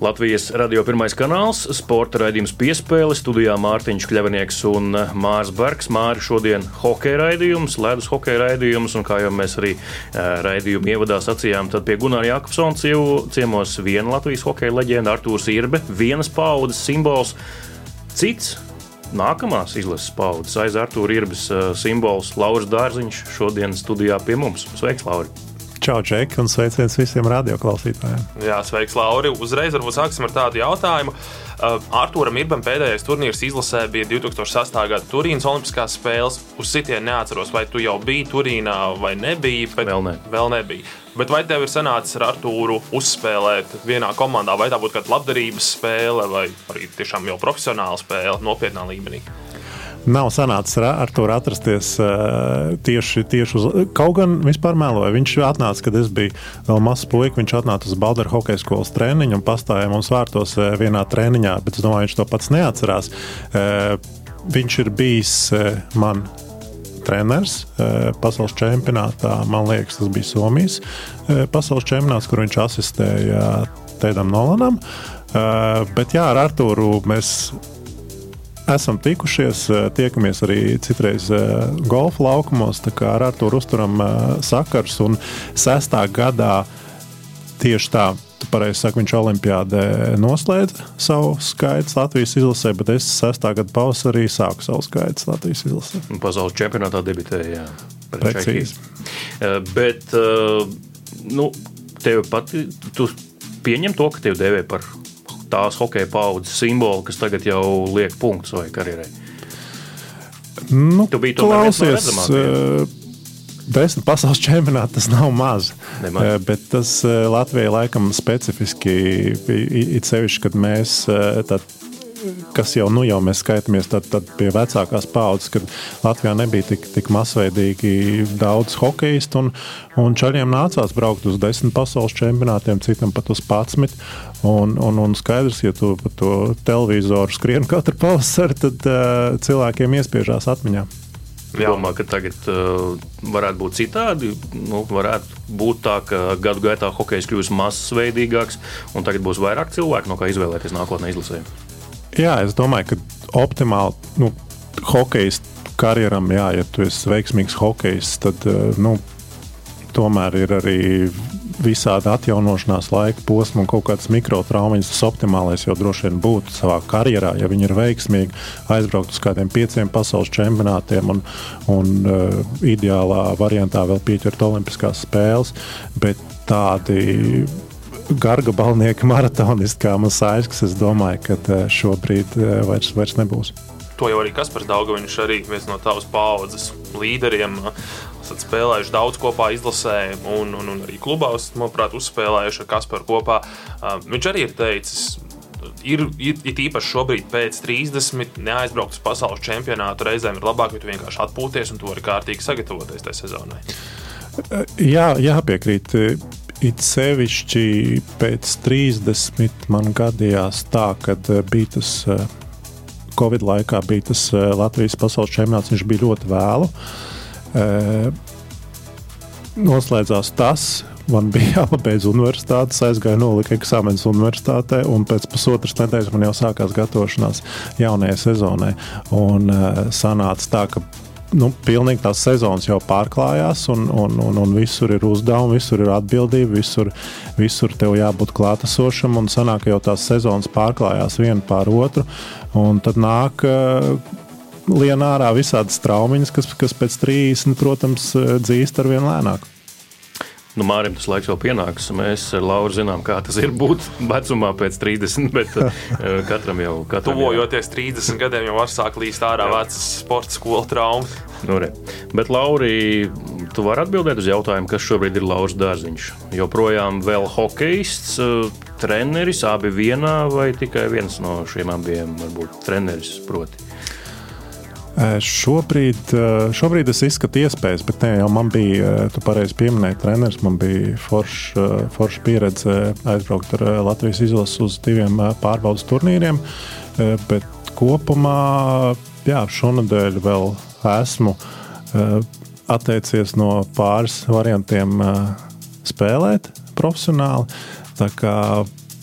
Latvijas radio pirmais kanāls, sporta raidījums piespēle, studijā Mārtiņš Kļavinieks un Mārs Bergs. Māri šodien hokeja raidījums, ledus hokeja raidījums, un kā jau mēs arī raidījuma ievadā sacījām, tad pie Gunāra Jākapsona ciemos viena Latvijas hokeja leģenda Artūrs Irbe, vienas paudzes simbols. Cits nākamās izlases paudzes aiz Artūra Irbas simbols Lauris Dārziņš šodien studijā pie mums. Sveiks, Lauri! Čau, Džeki, un sveiciens visiem radioklausītājiem. Jā, sveiks, Lauri. Uzreiz varbūt sāksim ar tādu jautājumu. Uh, Arturam Irbam pēdējais turnīrs izlasē bija 2008. gada Turīnas Olimpiskās spēles. Uz sitienu neatceros, vai tu jau biji Turīnā vai nebija. Bet vēl, ne. vēl nebija. Bet vai tev ir sanācis ar Artūru uzspēlēt vienā komandā, vai tā būtu kāda labdarības spēle, vai arī tiešām jau profesionāla spēle, nopietnā līmenī? Nav sanācis ar to atrasties tieši, tieši uz. Kaut gan vispār mēloja. Viņš atnāca, kad es biju vēl mazs puika. Viņš atnāca uz Balderu hokeja skolas treniņu un pastāvēja mums vārtos vienā treniņā, bet es domāju, viņš to pats neatcerās. Viņš ir bijis man treneris pasaules čempionātā. Man liekas, tas bija Somijas pasaules čempionāts, kur viņš asistēja Tēdam Nolanam. Bet jā, ar Artūru mēs esam tikušies, tiekamies arī citreiz golfa laukumos, ar Arturu uzturam sakars. Un sestā gadā tieši tā. Pareizi sakot, viņš Olimpijādē noslēdza savu skaitu Latvijas izlasē, bet es sestā gada pavasarī sāku savu skaitu Latvijas izlasē. Pasaules čempionātā debitēja. Precīzi. Bet, nu, tev pati, tu pieņem to, ka tevi dēvē par tās hokeja paudzes simbolu, kas tagad jau liek punktus vai karjerai? Nu, tu biji klausies. Desmit pasaules čempionāti tas nav maz. Nemaz. Uh, bet tas uh, Latvijai laikam specifiski, it sevišķi, kad mēs tad kas jau, nu, jau mēs skaitāmies tad, tad pie vecākās paudzes, kad Latvijā nebija tik, tik masveidīgi daudz hokeistu, un, un čaļiem nācās braukt uz desmit pasaules čempionātiem, citam pat uz 11. Un, un, un skaidrs, ja tu pa to televizoru skrien katru pavasari, tad uh, cilvēkiem iespiežās atmiņā. Domā, ka tagad uh, varētu būt citādi. Nu, varētu būt tā, ka gadu gaitā hokejs kļūs masveidīgāks, un tagad būs vairāk cilvēku, no kā izvēlēties nākotnē izlasējumu. Jā, es domāju, ka optimāli nu, hokeja karjeram, jā, ja tu esi veiksmīgs hokejs, tad eh, nu, tomēr ir arī visādi atjaunošanās laika posmi un kaut kādas mikrotraumas. Tas optimālais jau droši vien būtu savā karjerā, ja viņi ir veiksmīgi, aizbraukt uz kādiem pieciem pasaules čempionātiem un, un uh, ideālā variantā vēl pieķert Olimpiskās spēles. Bet tādi gargabalnieki maratonisti kā Masāļs, es domāju, ka eh, šobrīd eh, vairs, vairs nebūs. To jau arī Kaspars Daugaviņš, arī viens no tavas paudzes līderiem. Esat spēlējuši daudz kopā izlasē, un, un, un arī klubā, manuprāt, uzspēlējuši ar Kasparu kopā. Viņš arī ir teicis, ir, ir, ir īpaši šobrīd, pēc 30, neaizbraukt uz pasaules čempionātu. Reizēm ir labāk, ja tu vienkārši atpūties un tu vari kārtīgi sagatavoties tajā sezonai. Jā, jāpiekrīt. It sevišķi pēc 30 man gadījās tā, kad eh, bija tas eh, Covid laikā, bija tas eh, Latvijas pasaules čempionāts, viņš bija ļoti vēlu. Noslēdzās tas, man bija jāpabeidz universitāte, aizgāju nolika eksāmenus universitātē, un pēc pusotras nedēļas man jau sākās gatavošanās jaunajai sezonai. Un uh, sanāca tā, ka nu, pilnīgi tās sezonas jau pārklājās, un, un, un, un visur ir uzdevumi, visur ir atbildība, visur, visur tev jābūt klātesošam. Un sanāk, jau tās sezonas pārklājās viena pār otru, un tad nāk. Uh, Lien ārā visādas traumiņas, kas, kas pēc 30, protams, eh, dzīst ar vien lēnāk. Nu, Mārim tas laiks vēl pienāks. Mēs ar Lauru zinām, kā tas ir būt vecumā pēc 30, bet uh, katram jau ir. Tuvojoties 30 gadiem, jau var sākt līst ārā vecas sporta skolu traumas. Nu, re. bet, Lauri, tu vari atbildēt uz jautājumu, kas šobrīd ir Lauris Dārziņš? Joprojām vēl hokejists, treneris, abi vienā vai tikai viens no šiem abiem varbūt treneris proti? Šobrīd, šobrīd es izskatu iespējas, bet ne, jau man bija, tu pareizi pieminēji, treneris. Man bija forša forš pieredze aizbraukt ar Latvijas izlases uz diviem pārbaudas turnīriem. Bet kopumā, jā, šonadēļ vēl esmu atteicies no pāris variantiem spēlēt profesionāli. Tā kā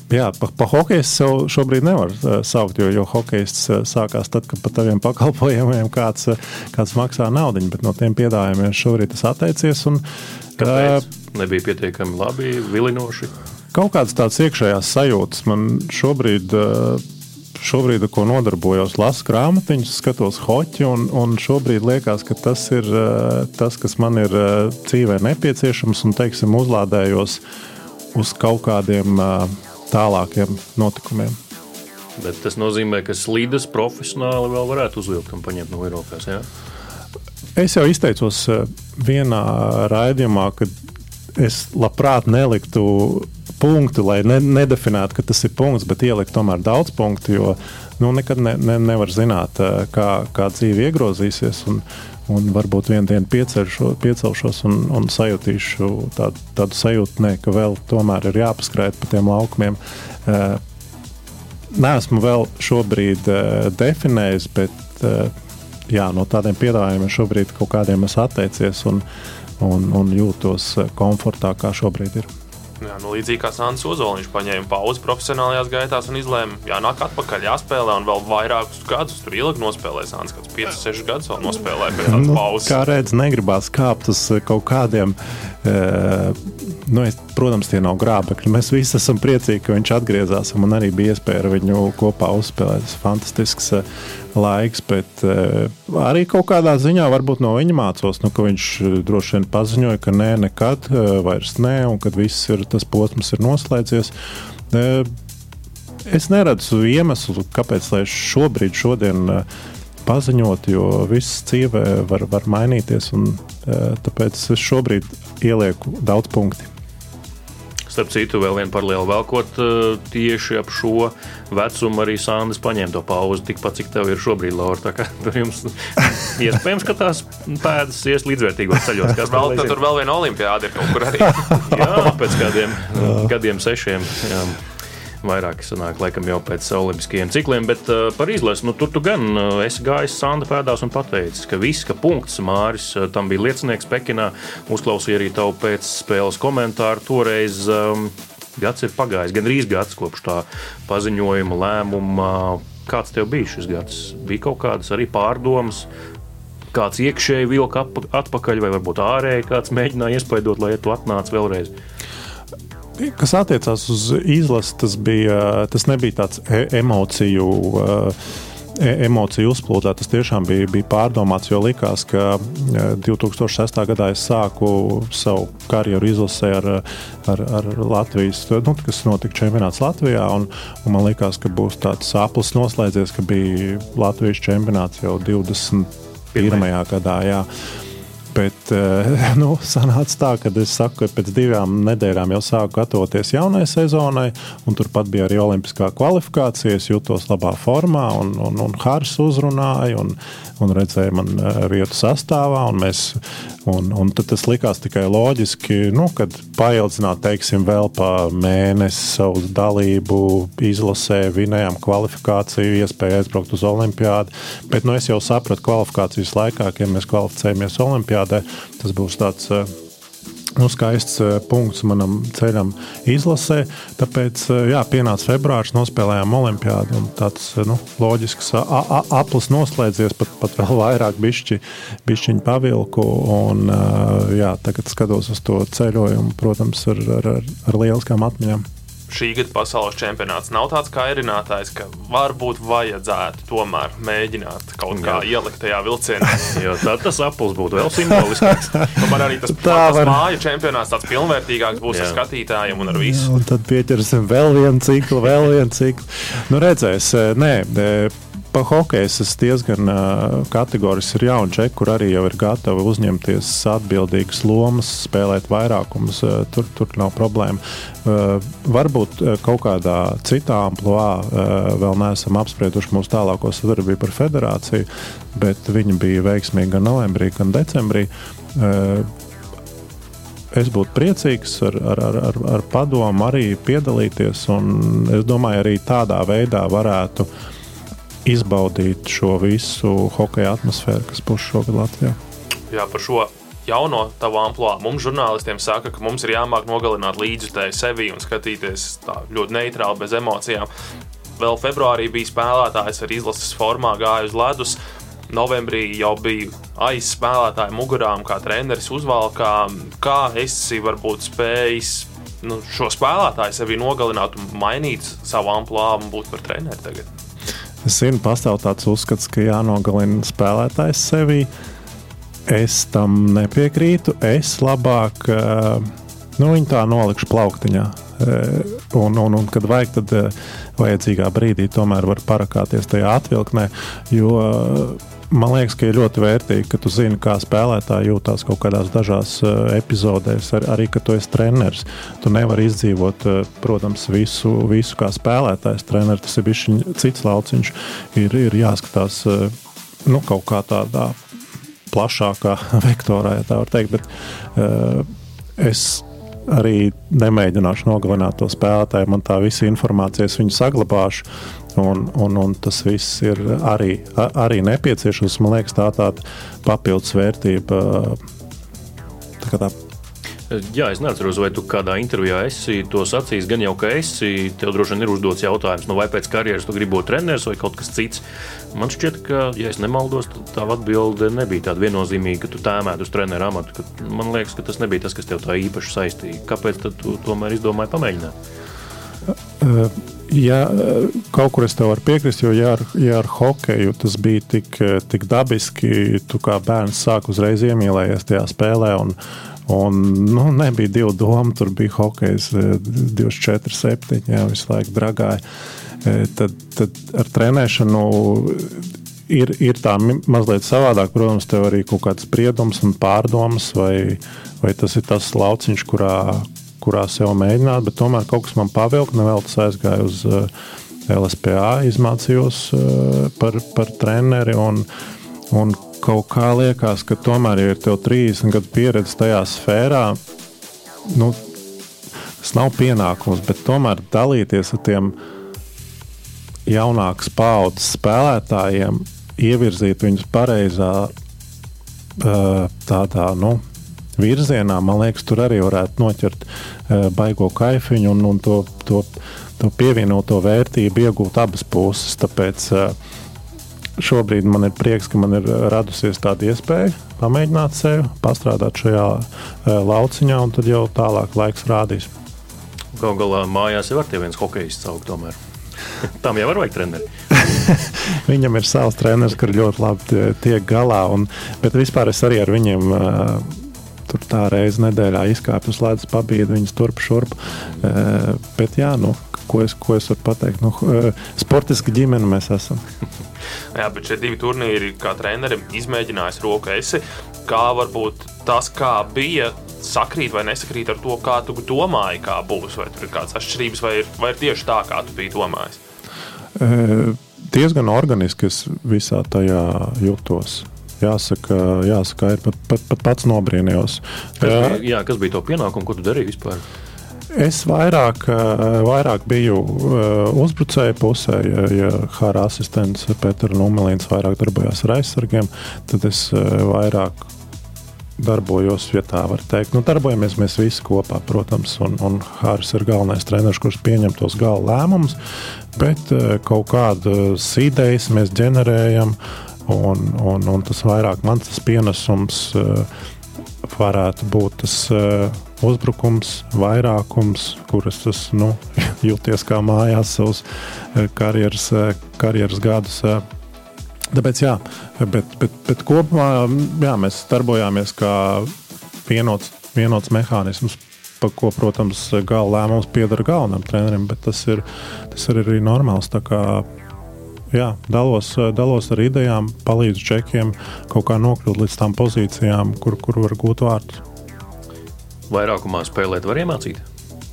Jā, pa, pa hokeju sev šobrīd nevar uh, saukt, jo, jo hokejs uh, sākās tad, kad par taviem pakalpojumiem kāds, uh, kāds maksā naudu. Bet no tiem piedāvājumiem šobrīd tas atteicies. Un, Kāpēc? Uh, Nebija pietiekami labi, vilinoši. Kaut kādas tādas iekšējās sajūtas man šobrīd. Uh, Šobrīd, ko nodarbojos, lasu grāmatiņus, skatos hoci, un, un šobrīd liekas, ka tas ir tas, kas man ir dzīvē nepieciešams, un, teiksim, uzlādējos uz kaut kādiem tālākiem notikumiem. Bet tas nozīmē, ka slīdes profesionāli vēl varētu uzvilkt un paņemt no Eiropas. Ja? Es jau izteicos eh, vienā raidījumā, ka es labprāt neliktu punktu, lai ne, nedefinētu, ka tas ir punkts, bet ielikt tomēr daudz punktu, jo nu, nekad ne, ne, nevar zināt, eh, kā, kā dzīve iegrozīsies. Un, un varbūt vienā dienā piecelšos, piecelšos un, un sajutīšu tādu, tādu sajūtu, ne, ka vēl tomēr ir jāpaskrēt pa tiem laukumiem. Uh, Nesmu vēl šobrīd uh, definējis, bet uh, jā, no tādiem piedāvājumiem šobrīd kaut kādiem es atteicies un, un, un jūtos komfortā, kā šobrīd ir. Jā, nu, līdzīgi kā Sāns Ozols, viņš paņēma pauzi profesionālajās gaitās un izlēma, jānāk atpakaļ, jāspēlē un vēl vairākus gadus tur ilgi nospēlēja. Sāns kāds 5, 6 gadus vēl nospēlēja pēc tādas nu, pauzes. Kā redz, negribās kāpt uz kaut kādiem. E, nu, es, protams, tie nav grābekļi. Mēs visi esam priecīgi, ka viņš atgriezās. Man arī bija iespēja ar viņu kopā uzspēlēt. Tas fantastisks laiks, bet uh, arī kaut kādā ziņā varbūt no viņa mācos, nu, ka viņš eh, droši vien paziņoja, ka nē, nekad uh, vairs nē, un kad viss ir, tas posms ir noslēdzies. Es neredzu iemeslu, kāpēc šobrīd, šodien paziņot, jo viss dzīvē var, var mainīties, un tāpēc es šobrīd ielieku daudz punktu. Starp citu, vēl viena paralēla velkot eh, tieši ap šo vecumu arī Sandis paņēma to pauzi tikpat, cik tev ir šobrīd, Laura. Tā kā tur jums iespējams, ka tās pēdas ies līdzvērtīgos ceļos. Kas vēl, tur vēl viena olimpiāda ir kaut kur arī. jā, pēc kādiem gadiem sešiem. Jā vairāk sanāk, laikam jau pēc olimpiskajiem cikliem, bet uh, par izlasi, nu, tur tu gan uh, esi gājis Sanda pēdās un pateicis, ka viss, ka punkts Māris uh, tam bija liecinieks Pekinā, uzklausīja arī tavu pēcspēles komentāru toreiz. Um, gads ir pagājis, gan arī gads kopš tā paziņojuma lēmuma. Kāds tev bija šis gads? Bija kaut kādas arī pārdomas, kāds iekšēji vilka atpakaļ, vai varbūt ārēji kāds mēģināja iespaidot, lai tu atnāc vēlreiz. Kas attiecās uz izlasi, tas, bija, tas nebija tāds e emociju. E emociju uzplūdā tas tiešām bija, bija pārdomāts, jo likās, ka 2006. gadā es sāku savu karjeru izlasē ar, ar, ar Latvijas, nu, kas notika čempionāts Latvijā. Un, un man liekas, ka būs tāds aplis noslēdzies, ka bija Latvijas čempionāts jau 21. Pirmajā. gadā. Jā. Bet eh, nu, sanāca tā, ka es saku, ka pēc divām nedēļām jau sāku gatavoties jaunai sezonai, un turpat bija arī olimpiskā kvalifikācija. Es jutos labā formā, un, un, un Hārs uzrunāja, un, un redzēja man eh, vietu sastāvā. Un mēs, un, un tas likās tikai loģiski, nu, kad paildzināt, teiksim, vēl pa mēnesi savu dalību izlasē, vinējām kvalifikāciju, iespēju aizbraukt uz olimpiādu. Bet nu, es jau sapratu kvalifikācijas laikā, ka ja mēs kvalificējamies olimpiādā olimpiādē. Tas būs tāds eh, nu, skaists eh, punkts manam ceļam izlasē. Tāpēc, eh, jā, pienāca februāris, nospēlējām olimpiādu. Tāds nu, loģisks aplis noslēdzies, pat, pat vēl vairāk bišķi, bišķiņu pavilku. Un, jā, tagad skatos uz to ceļojumu, protams, ar, ar, ar, ar lieliskām atmiņām šī gada pasaules čempionāts nav tāds kā erinātājs, ka varbūt vajadzētu tomēr mēģināt kaut kā Jā. ielikt tajā vilcienā. jo tad tas apels būtu vēl simboliskāks. Man arī tas, tā tas var... māju čempionāts tāds pilnvērtīgāks būs Jā. ar skatītājiem un ar visu. Un tad pieķersim vēl vienu ciklu, vēl vienu ciklu. Nu redzēs, nē. Pa hokeju es diezgan uh, kategorisks. Ir jauni čeki, kur arī jau ir gatavi uzņemties atbildīgas lomas, spēlēt vairākumus. Uh, tur, tur nav problēma. Uh, varbūt uh, kaut kādā citā amplitūnā uh, vēl neesam apsprieduši mūsu tālāko sadarbību ar federāciju, bet viņi bija veiksmīgi gan novembrī, gan decembrī. Uh, es būtu priecīgs ar, ar, ar, ar, ar padomu arī piedalīties. Es domāju, arī tādā veidā varētu izbaudīt šo visu hokeja atmosfēru, kas būs šogad Latvijā. Jā, par šo jauno tavu amplitūdu. Mums, žurnālistiem, saka, ka mums ir jāmāk nogalināt līdzjutēju sevi un skatīties tā ļoti neitrāli, bez emocijām. Vēl februārī bija spēlētājs ar izlases formā, gāja uz ledus novembrī jau bija aiz spēlētāju mugurām, kā treneris uzvalkā. Kā esi varbūt spējis nu, šo spēlētāju sevi nogalināt un mainīt savu amplitūdu un būt par treneri tagad? Es zinu, pastāv tāds uzskats, ka jānogalina spēlētājs sevi. Es tam nepiekrītu. Es labāk nu, viņu tā nolikšu plauktiņā. Un, un, un kad vajag, tad vajadzīgā brīdī tomēr var parakāties tajā atvilknē. Jo Man liekas, ka ir ļoti vērtīgi, ka tu zini, kā spēlētāji jūtas kaut kādās dažās uh, epizodēs, ar, arī kad tu esi treneris. Tu nevari izdzīvot, uh, protams, visu, visu kā spēlētājs. Treneris tas ir bijis cits lauciņš. Ir, ir jāskatās uh, nu, kaut kā tādā plašākā vektorā, ja tā var teikt. Bet, uh, es arī nemēģināšu nogalināt to spēlētāju. Man tā visa informācija, es viņu saglabāšu. Un, un, un tas viss ir arī, arī nepieciešams. Man liekas, tā tāda papildus vērtība. Tā tā Jā, es neatceros, vai tu kādā intervijā esi to sacījis. Gan jau, ka esi, tev droši vien ir uzdots jautājums, nu vai pēc karjeras tu gribi būt treneris vai kaut kas cits. Man šķiet, ka, ja es nemaldos, tad tā atbilde nebija tāda viennozīmīga, ka tu tēmētu uz treneru amatu. Man liekas, ka tas nebija tas, kas tev tā īpaši saistīja. Kāpēc tu tomēr izdomāji pamēģināt? Uh, ja, kaut kur es tev varu piekrist, jo ja ar, ja ar hokeju tas bija tik, tik dabiski, tu kā bērns sāk uzreiz iemīlējies tajā spēlē. Un, un, nu, nebija divu domu, tur bija hokejs 24, 7, jā, visu laiku dragāja. Tad, tad ar trenēšanu ir, ir tā mazliet savādāk. Protams, tev arī kaut kāds spriedums un pārdomas, vai, vai tas ir tas lauciņš, kurā, kurā sev mēģināt, bet tomēr kaut kas man pavilka. Nevēl tas aizgāja uz eh, LSPA, izmācījos uh, par, par treneri. Un, un kaut kā liekas, ka tomēr, ja ir tev 30 gadu pieredze tajā sfērā, nu, tas nav pienākums, bet tomēr dalīties ar tiem jaunākas paudzes spēlētājiem, ievirzīt viņus pareizā uh, tādā, nu, virzienā, man liekas, tur arī varētu noķert uh, baigo kaifiņu un, un to, to, to pievienoto vērtību iegūt abas puses. Tāpēc uh, šobrīd man ir prieks, ka man ir radusies tāda iespēja pamēģināt sevi, pastrādāt šajā uh, lauciņā, un tad jau tālāk laiks rādīs. Galu galā mājās jau var tie viens hokejs saukt tomēr. Tam jau var vajag treneri. Viņam ir savs treneris, kurš ļoti labi tiek galā. Un, bet vispār es arī ar viņiem uh, tur tā reize nedēļā izkāpu uz ledus, pabīdu viņus turp šurp. Bet jā, nu, ko es, ko es varu pateikt? Nu, sportiski ģimene mēs esam. Jā, bet šie divi turnīri, kā trenerim, izmēģinājis roku esi. Kā varbūt tas, kā bija, sakrīt vai nesakrīt ar to, kā tu domāji, kā būs, vai tur ir kādas atšķirības, vai ir, vai ir tieši tā, kā tu biji domājis? Uh, diezgan organiski es visā tajā jūtos jāsaka, jāsaka ir pat, pat, pat pats nobrīnījos. Kas bija, jā, kas bija to pienākumu, ko tu darīji vispār? Es vairāk, vairāk biju uzbrucēju pusē, ja, ja Hāra asistents Pēters Numelīns vairāk darbojās ar aizsargiem, tad es vairāk darbojos, ja tā var teikt. Nu, darbojamies mēs visi kopā, protams, un, un Hāris ir galvenais treneris, kurš pieņem tos galva lēmumus, bet kaut kādas idejas mēs ģenerējam. Uh, Un, un, un tas vairāk mans tas pienesums uh, varētu būt tas uh, uzbrukums, vairākums, kuras tas nu, jūties kā mājās savus uh, karjeras, karjeras gadus. Tāpēc, jā, bet, bet, bet kopumā jā, mēs darbojāmies kā vienots, vienots mehānisms, par ko, protams, gala lēmums pieder galvenam trenerim, bet tas ir, tas ir arī normāls. Jā, dalos, dalos ar idejām, palīdzu čekiem kaut kā nokļūt līdz tām pozīcijām, kur, kur var gūt vārdus. Vairākumā spēlēt var iemācīt,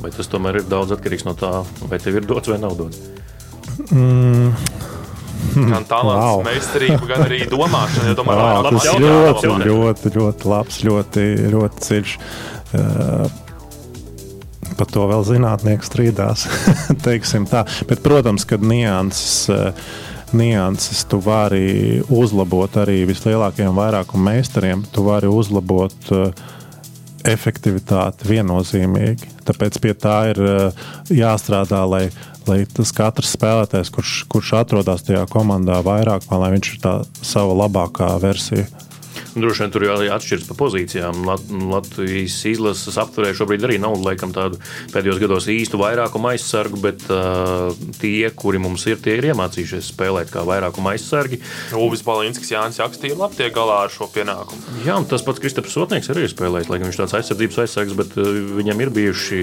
vai tas tomēr ir daudz atkarīgs no tā, vai tev ir dots vai nav dots? Mm. Gan talants, wow. meistarība, gan arī domāšana. Ja domāju, wow, tas ir ļoti, ļoti, ļoti, labs, ļoti, ļoti dziļš. Uh, Par to vēl zinātnieki strīdās. Bet, protams, ka nianses, uh, nianses tu vari uzlabot arī vislielākajiem vairākuma meistariem. Tu vari uzlabot uh, efektivitāti viennozīmīgi. Tāpēc pie tā ir uh, jāstrādā, lai lai tas katrs spēlētājs, kurš, kurš atrodas tajā komandā vairāk, lai viņš ir tā sava labākā versija. Droši vien tur jau atšķiras pa pozīcijām. Lat Latvijas izlases apturē šobrīd arī nav laikam tādu pēdējos gados īstu vairākumu aizsargu, bet uh, tie, kuri mums ir, tie ir iemācījušies spēlēt kā vairākumu aizsargi. Uvis Balinskis, Jānis Jakstīja labi tiek galā ar šo pienākumu. Jā, tas pats Kristaps Sotnieks arī ir spēlējis, lai viņš tāds aizsardzības aizsargs, bet uh, viņam ir bijuši,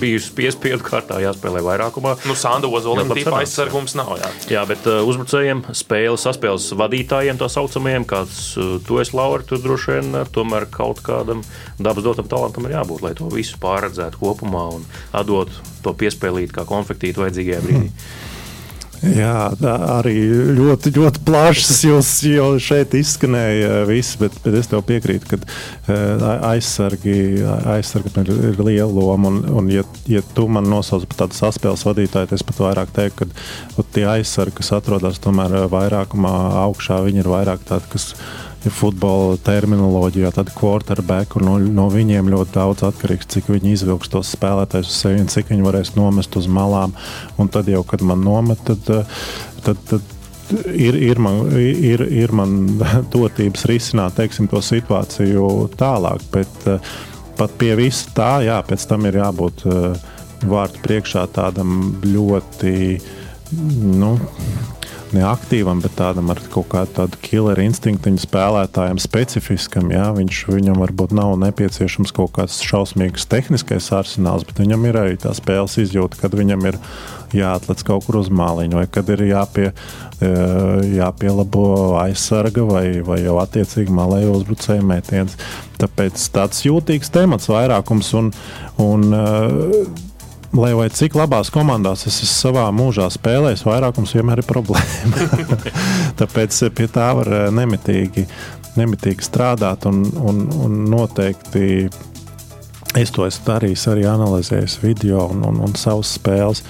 bijusi piespiedu kārtā jāspēlē vairākumā. Nu, Sanda Ozolim tīpa aizsargums nav, jā. Jā, bet uh, uzbrucējiem, spēles, saspēles vadītājiem tā saucamajiem, kāds uh, tu esi Laura, tur droši vien eh, tomēr kaut kādam dabas dotam talantam ir jābūt, lai to visu pārredzētu kopumā un atdot to piespēlīt kā konfektītu vajadzīgajā brīdī. Jā, arī ļoti, ļoti plašs jūs jau šeit izskanēja viss, bet, bet es tev piekrītu, ka uh, aizsargi, aizsargi ir, ir liela loma. Un, un ja, ja tu man nosauc par tādu saspēles vadītāju, tad es pat vairāk teiktu, ka tie aizsargi, kas atrodas tomēr vairākumā augšā, viņi ir vairāk tādi, kas ja futbola terminoloģijā, tad quarterback no, no viņiem ļoti daudz atkarīgs, cik viņi izvilks tos spēlētājus uz sevi un cik viņi varēs nomest uz malām. Un tad jau, kad man nomet, tad, tad, tad ir, ir, man, ir, ir man dotības risināt teiksim, to situāciju tālāk. Bet pat pie visa tā, jā, pēc tam ir jābūt vārtu priekšā tādam ļoti. Nu, neaktīvam, bet tādam ar kaut kādu tādu killer instinktu spēlētājam specifiskam. Jā, viņš, viņam varbūt nav nepieciešams kaut kāds šausmīgs tehniskais arsenāls, bet viņam ir arī tā spēles izjūta, kad viņam ir jāatlec kaut kur uz māliņu, vai kad ir jāpie, e, jāpielabo aizsarga vai, vai jau attiecīgi malējo uzbrucēju metiens. Tāpēc tāds jūtīgs temats vairākums un, un uh, lai vai cik labās komandās es esmu savā mūžā spēlējis, vairākums vienmēr ir problēma. Tāpēc pie tā var eh, nemitīgi, nemitīgi strādāt un, un, un noteikti. Es to esmu darījis, arī analizējis video un, un, un savas spēles.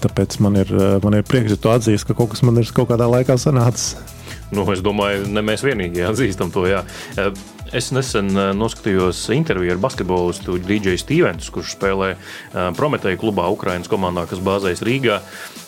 Tāpēc man ir, eh, man ir prieks, ja tu atzīsti, ka kaut kas man ir kaut kādā laikā sanācis. Nu, es domāju, ne mēs vienīgi atzīstam to. Jā. Eh, Es nesen eh, noskatījos interviju ar basketbolistu DJ Stevens, kurš spēlē eh, Prometēju klubā Ukraiņas komandā, kas bāzējas Rīgā.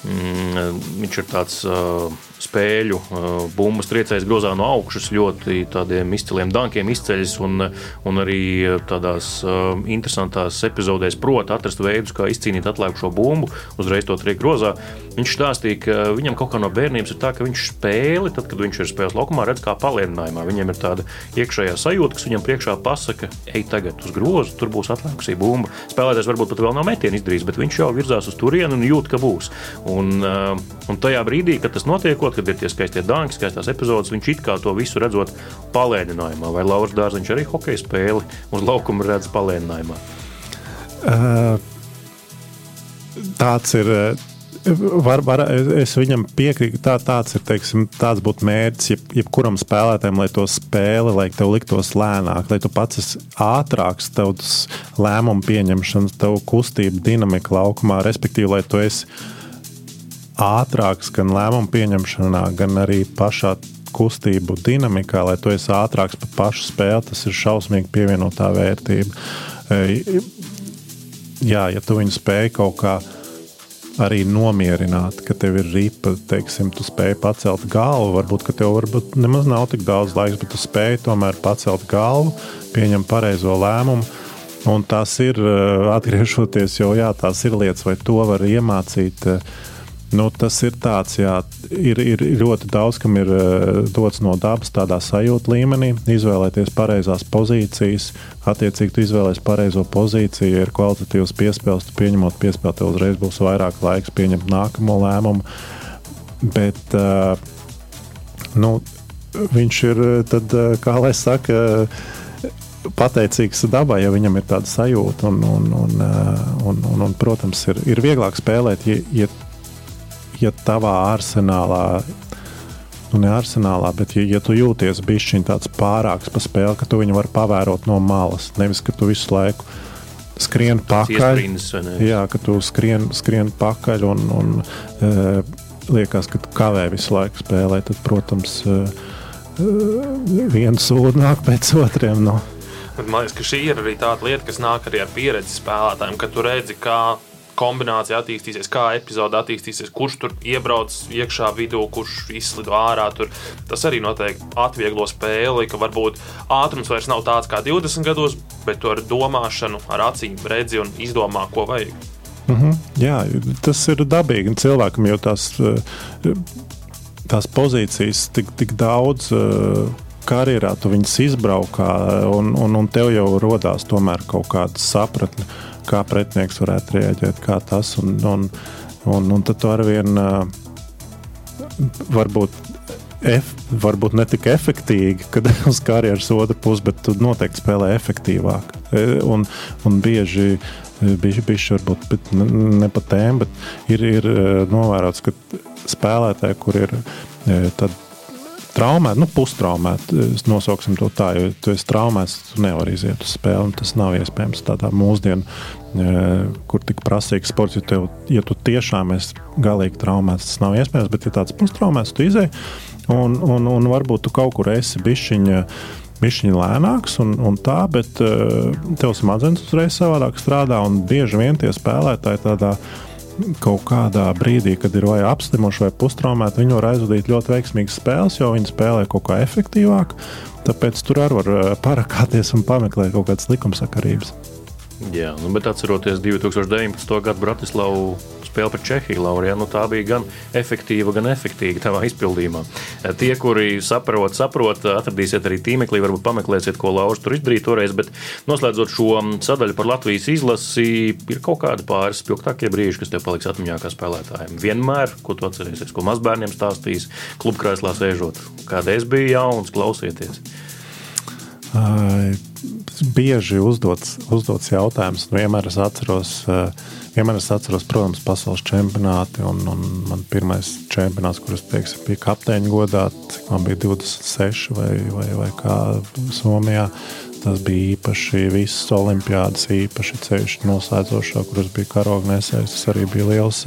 Mm, viņš ir tāds uh, spēļu uh, bumbas triecējs grozā no augšas, ļoti tādiem izciliem dankiem izceļas un, un arī tādās uh, interesantās epizodēs prot atrast veidus, kā izcīnīt atlikušo bumbu, uzreiz to triek grozā. Viņš stāstīja, ka viņam kaut kā no bērnības ir tā, ka viņš spēli, tad, kad viņš ir spēles laukumā, redz kā palielinājumā. Viņam ir tāda iekšējā sajūta, kas viņam priekšā pasaka, ej tagad uz grozu, tur būs atlikusi bumba. Spēlētājs varbūt pat vēl nav metienu izdarījis, bet viņš jau virzās uz turieni un jūt, ka būs. Un, uh, un tajā brīdī, kad tas notiekot, kad ir tie skaistie dāņi, skaistās epizodes, viņš it kā to visu redzot palēninājumā. Vai Lauris Dārziņš arī hokeja spēli uz laukuma redz palēninājumā? Uh, tāds ir. Var, var, es viņam piekrītu, tā, tāds ir teiksim, tāds būtu mērķis jeb, jebkuram spēlētājam, lai to spēli, lai tev liktos lēnāk, lai tu pats esi ātrāks, tavs lēmumu pieņemšanas, tavu kustību, dinamika laukumā, respektīvi, lai tu esi ātrāks gan lēmumu pieņemšanā, gan arī pašā kustību dinamikā, lai tu esi ātrāks par pašu spēli, tas ir šausmīgi pievienotā vērtība. Jā, ja tu viņu spēj kaut kā arī nomierināt, ka tev ir ripa, teiksim, tu spēj pacelt galvu. Varbūt, ka tev varbūt nemaz nav tik daudz laika, bet tu spēj tomēr pacelt galvu, pieņemt pareizo lēmumu. Un tas ir, e, atgriežoties jau, jā, tās ir lietas, vai to var iemācīt uh, Nu, tas ir tāds, jā, ir, ir ļoti daudz, kam ir uh, dots no dabas, tādā sajūta līmenī, izvēlēties pareizās pozīcijas. Attiecīgi, tu izvēlēsies pareizo pozīciju, ir kvalitatīvs piespēles, tu pieņemot piespēli, tev uzreiz būs vairāk laiks pieņemt nākamo lēmumu. bet uh, nu, viņš ir, tad, kā lai saka, pateicīgs dabai, ja viņam ir tāda sajūta. Un, un, un, un, un, un, protams, ir, ir vieglāk spēlēt, ja, ja, ja tavā arsenālā. Nu, ne arsenālā, bet ja, ja tu jūties bišķiņ tāds pārāks par spēli, ka tu viņu vari pavērot no malas, nevis ka tu visu laiku skrien pakaļ. Jā, ka tu skrien, skrien pakaļ un, un e, liekas, ka tu kavē visu laiku spēlēt, tad, protams, e, viens sūdi nāk pēc otriem. No. Bet man liekas, ka šī ir arī tāda lieta, kas nāk arī ar pieredzi spēlētājiem, ka tu redzi, kā kombinācija attīstīsies, kā epizode attīstīsies, kurš tur iebrauc iekšā vidū, kurš izslido ārā. Tur. Tas arī noteikti atvieglo spēli, ka varbūt ātrums vairs nav tāds kā 20 gados, bet ar domāšanu, ar acīm redzi un izdomā, ko vajag. Mm -hmm. Jā, tas ir dabīgi. Cilvēkam jau tās, tās pozīcijas tik, tik daudz. Uh, karjerā tu viņus izbraukā, un, un, un tev jau radās kaut kāda sapratne, kā pretinieks varētu reaģēt, kā tas. Un, un, un, un tad ar vien varbūt. Ef, varbūt ne tik efektīvi, kad uz karjeras otru pusi, bet tu noteikti spēlē efektīvāk. E, un, un bieži, bieži, bieži varbūt ne, ne pa tēmu, bet ir, ir e, novērots, ka spēlētāji, kur ir e, tad traumēti, nu, pustraumēti. Nosauksim to tā, jo tu esi traumēts, tu nevari iziet uz spēli. Tas nav iespējams tādā mūsdienā, e, kur tik prasīgs sports. Jo tev, ja tu tiešām esi galīgi traumēts, tas nav iespējams. Bet, ja tāds pustraumēts, tu izēji un, un, un varbūt tu kaut kur esi bišķiņa. Ir lēnāks un, un tā, bet uh, tev smadzenes uzreiz savādāk strādā. Bieži vien tie spēlētāji tādā veidā kaut kādā brīdī, kad ir vai apslimuši vai pustraumēti, viņi var aizvadīt ļoti veiksmīgas spēles, jo viņi spēlē kaut kā efektīvāk. Tāpēc tur arī var eh, parakāties un pameklēt kaut kādas likumsakarības. Jā, nu, bet atceroties 2019. gada Bratislavu spēle pret Čehiju, Laurija, nu, tā bija gan efektīva, gan efektīva tavā izpildījumā. Tie, kuri saprot, saprot, atradīsiet arī tīmeklī, varbūt pameklēsiet, ko Lauris tur izdarīja toreiz, bet noslēdzot šo sadaļu par Latvijas izlasi, ir kaut kādi pāris spilgtākie brīži, kas tev paliks atmiņā kā spēlētājiem. Vienmēr, ko tu atcerēsies, ko mazbērniem stāstīs, klubkrēslā sēžot, kāda es biju jauns, klausieties. Uh, bieži uzdots, uzdots jautājums, un vienmēr es atceros uh, Vienmēr es atceros, protams, pasaules čempionāti. Un, un man pirmais čempionāts, kurus teiksim, bija kapteiņa godā, man bija 26 vai, vai, vai kā Somijā. Tas bija īpaši visas olimpiādas, īpaši ceļš noslēdzošā, kuras bija karognēsējis. Tas arī bija liels,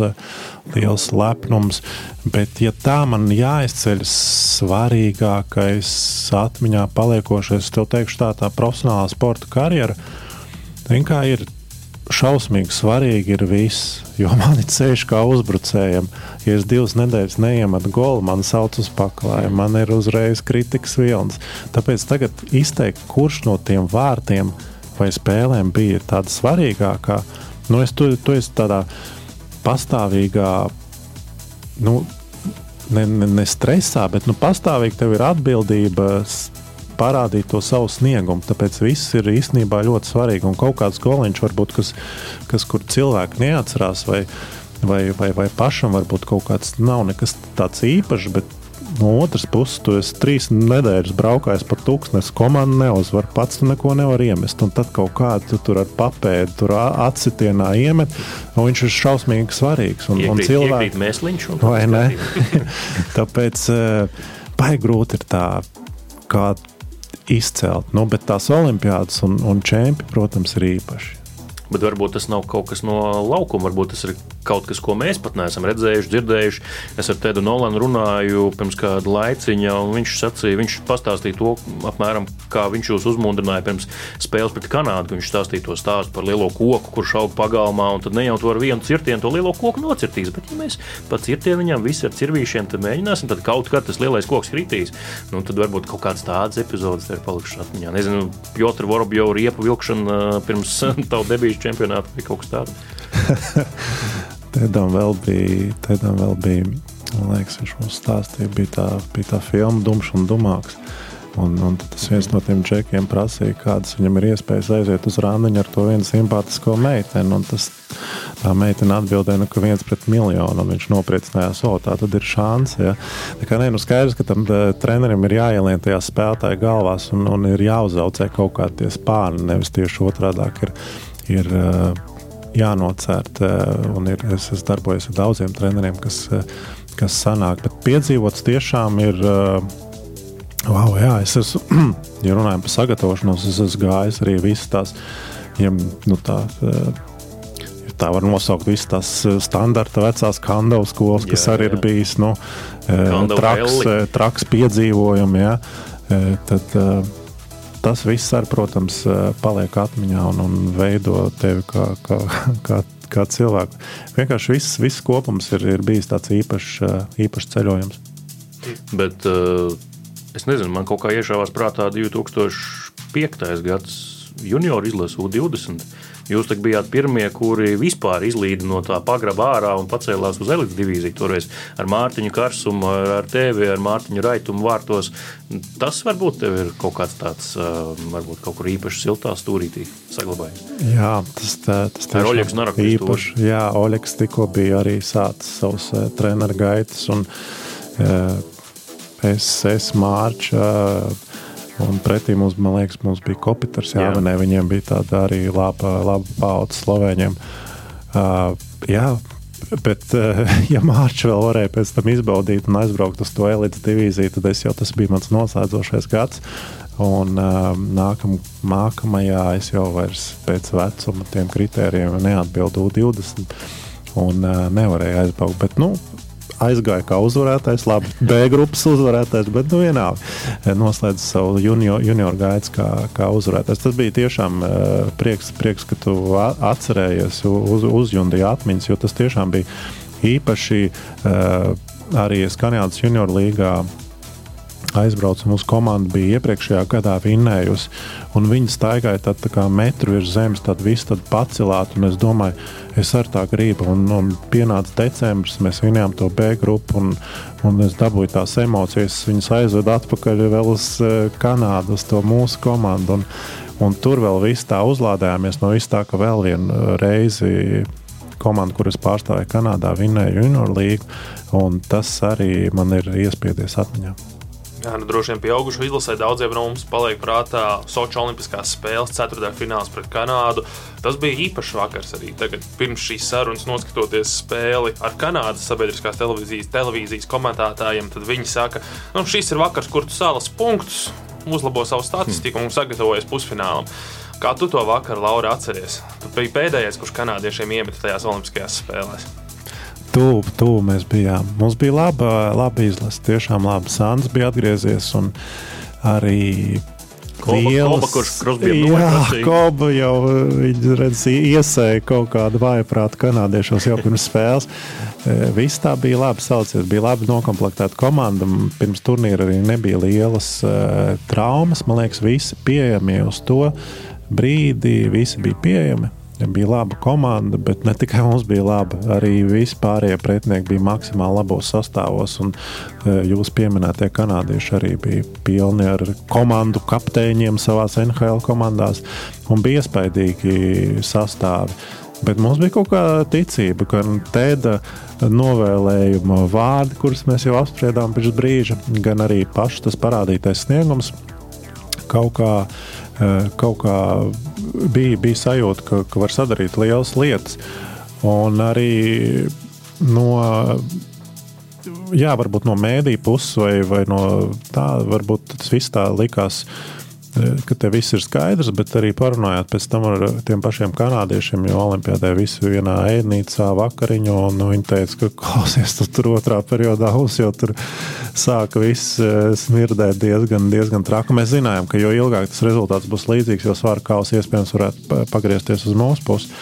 liels lepnums. Bet, ja tā man jāizceļ svarīgākais atmiņā paliekošais, tev teikšu tā, tā profesionālā sporta karjera. Zin, kā ir šausmīgi svarīgi ir viss. Jo man ir ceļš kā uzbrucējiem. Ja es divas nedēļas neiemetu golu, man sauc uz paklāju, man ir uzreiz kritikas vilnis. Tāpēc tagad izteikt, kurš no tiem vārtiem vai spēlēm bija tāda svarīgākā, nu, es tu, tu esi tādā pastāvīgā. Nu, Ne, ne, ne stresā, bet nu, pastāvīgi tev ir atbildība parādīt to savu sniegumu. Tāpēc viss ir īstenībā ļoti svarīgi. Un kaut kāds goliņš, varbūt, kas, kas kur cilvēki neatcerās, vai, vai, vai, vai pašam varbūt kaut kāds nav nekas tāds īpašs. Bet no otras puses, tu esi trīs nedēļas braukājis par tūkstnesi, komanda neuzvar, pats tu neko nevar iemest. Un tad kaut kādu tu tur ar papēdi, tur acitienā iemet, un viņš ir šausmīgi svarīgs. Un, iekrīt, un cilvēki mēsliņš. Vai ne? Tāpēc uh, baigi grūti ir tā, kā izcelt. Nu, bet tās olimpiādas un, un čempi, protams, ir īpaši. Bet varbūt tas nav kaut kas no laukuma, varbūt tas ir kaut kas, ko mēs pat neesam redzējuši, dzirdējuši. Es ar Tedu Nolanu runāju pirms kāda laiciņa, un viņš sacīja, viņš pastāstīja to, apmēram, kā viņš jūs uzmundrināja pirms spēles pret Kanādu. Viņš stāstīja to stāstu par lielo koku, kurš aug pagalmā, un tad ne jau to ar vienu cirtienu to lielo koku nocirtīs. Bet, ja mēs pa cirtienu viņam visi ar cirvīšiem mēģināsim, tad kaut kad tas lielais koks kritīs. Nu, tad varbūt kaut kāds tāds epizodes ir palikušas atmiņā. Nezinu, Piotra Vorobjova riepu vilkšana pirms tavu debīšu čempionātu vai kaut kas tāds. Tēdam vēl bija, tēdam vēl bija, man liekas, viņš mums stāstīja, bija tā, bija tā filma Dumšs un Dumāks. Un, un tas viens no tiem džekiem prasīja, kādas viņam ir iespējas aiziet uz rāniņu ar to vienu simpātisko meiteni. Tas, Tā meitene atbildēja, nu, ka viens pret miljonu, un viņš nopriecinājās, o, tā tad ir šāds. Ja. Tā kā nē, nu skaidrs, ka tam trenerim ir jāielien tajā spēlētāja galvās un, un ir jāuzaucē kaut kādi spārni, nevis tieši otrādi ir, ir jānocērt. Un ir, es esmu darbojies ar daudziem treneriem, kas, kas sanāk, bet piedzīvots tiešām ir. Wow, jā, es esmu, ja runājam par sagatavošanos, es esmu gājis arī visas tās, ja, nu, tā, tā var nosaukt visas tās eh, standarta vecās kandavas skolas, kas jā, arī jā. ir bijis nu, eh, traks, eh, traks piedzīvojumi. Ja, tad, tas viss, ar, protams, paliek atmiņā un, un veido tevi kā, kā, kā, kā cilvēku. Vienkārši viss, viss kopums ir, ir bijis tāds īpašs, īpašs ceļojums. Bet uh, es nezinu, man kaut kā iešāvās prātā 2005. gads junioru izlases U20 Jūs bijāt pirmie, kuri vispār izlīda no tā pagraba ārā un pacēlās uz elites divīziju. Toreiz ar Mārtiņu Karsumu, ar tevi, ar Mārtiņu Raitumu vārtos. Tas varbūt tev ir kaut kāds tāds, varbūt kaut kur īpaši siltā stūrītī saglabājies. Jā, tas, tā, tas tā ir Oļegs Narakovs. Īpaši, jā, Oļegs tikko bija arī sācis savus uh, treneru gaitas un uh, es, es Mārču. Uh, Un pretī mums, man liekas, mums bija Kopiters, jā, jā. viņiem bija tāda arī laba, laba pauta slovēņiem. Uh, jā, bet, uh, ja Mārcis vēl varēja pēc tam izbaudīt un aizbraukt uz to elites divīziju, tad es jau tas bija mans noslēdzošais gads. Un uh, nākam, nākamajā es jau vairs pēc vecuma tiem kritērijiem neatbildu 20 un uh, nevarēju aizbraukt. Bet, nu, aizgāja kā uzvarētājs, labi, B grupas uzvarētājs, bet nu, vienalga eh, noslēdz savu junior, junior gaidu kā, kā uzvarētājs. Tas bija tiešām uh, prieks, prieks, ka tu atcerējies, uz, uzjundīji atmiņas, jo tas tiešām bija īpaši uh, arī Skanjādas junior līgā aizbraucu. Mūsu komanda bija iepriekšējā gadā vinnējusi, un viņi staigāja tad, tā kā metru virs zemes, tad viss tad pacelāt. Es domāju, es ar tā gribu. Un, un pienāca decembris, mēs vinējām to B grupu, un, un es dabūju tās emocijas. Viņas aizvedu atpakaļ vēl uz eh, Kanādu, uz to mūsu komandu. Un, un tur vēl viss tā uzlādējāmies no viss tā, ka vēl vienu reizi komanda, kuras pārstāvēja Kanādā, vinēja junior līgu. Tas arī man ir iespiedies atmiņā. Nu, droši vien pieaugušo izlasē daudziem no mums paliek prātā Sochi Olimpiskās spēles, ceturtajā fināls pret Kanādu. Tas bija īpašs vakars arī tagad, pirms šīs sarunas, noskatoties spēli ar Kanādas sabiedriskās televīzijas, televīzijas komentētājiem. Tad viņi saka, ka nu, šis ir vakars, kur tu salas punktus, uzlabo savu statistiku un sagatavojas pusfinālam. Kā tu to vakaru, Laura, atceries? Tu biji pēdējais, kurš kanādiešiem iemeta tajās Olimpiskajās spēlēs. Tuvu, tuvu mēs bijām. Mums bija laba, laba izlase. Tiešām labi. Sāns bija atgriezies un arī Koba, kurš bija Koba jau redz, iesēja kaut kādu vājprātu kanādiešos jau pirms spēles. E, viss tā bija labi saucies, bija labi noklāpta komanda. Pirms turnīra arī nebija lielas uh, traumas. Man liekas, visi pieejami uz to brīdi, visi bija pieejami. Bija laba komanda, bet ne tikai mums bija laba. Arī vispārējie pretinieki bija maksimāli labos sastāvos. Un, e, jūs pieminētie kanādieši arī bija pilni ar komandu kapteiņiem savā NHL komandās un bija iespaidīgi sastāvi. Bet mums bija kaut kāda ticība, ka tēda novēlējuma vārdi, kurus mēs jau apspriedām pirms brīža, gan arī pašs tas parādītais sniegums kaut kā Eh, kaut kā bija, bija sajūta, ka, ka var sadarīt lielas lietas. Un arī no, jā, varbūt no mēdīņa puses vai, vai no tā, varbūt tas viss tā likās ka te viss ir skaidrs, bet arī parunājāt pēc tam ar tiem pašiem kanādiešiem, jo Olimpijādē visi vienā ēdnīcā vakariņu, un nu, viņi teica, ka klausies, tu tur otrā periodā uz, jo tur sāka viss e, smirdēt diezgan, diezgan traki. Mēs zinājām, ka jo ilgāk tas rezultāts būs līdzīgs, jo svāra kaus iespējams varētu pagriezties uz mūsu pusi.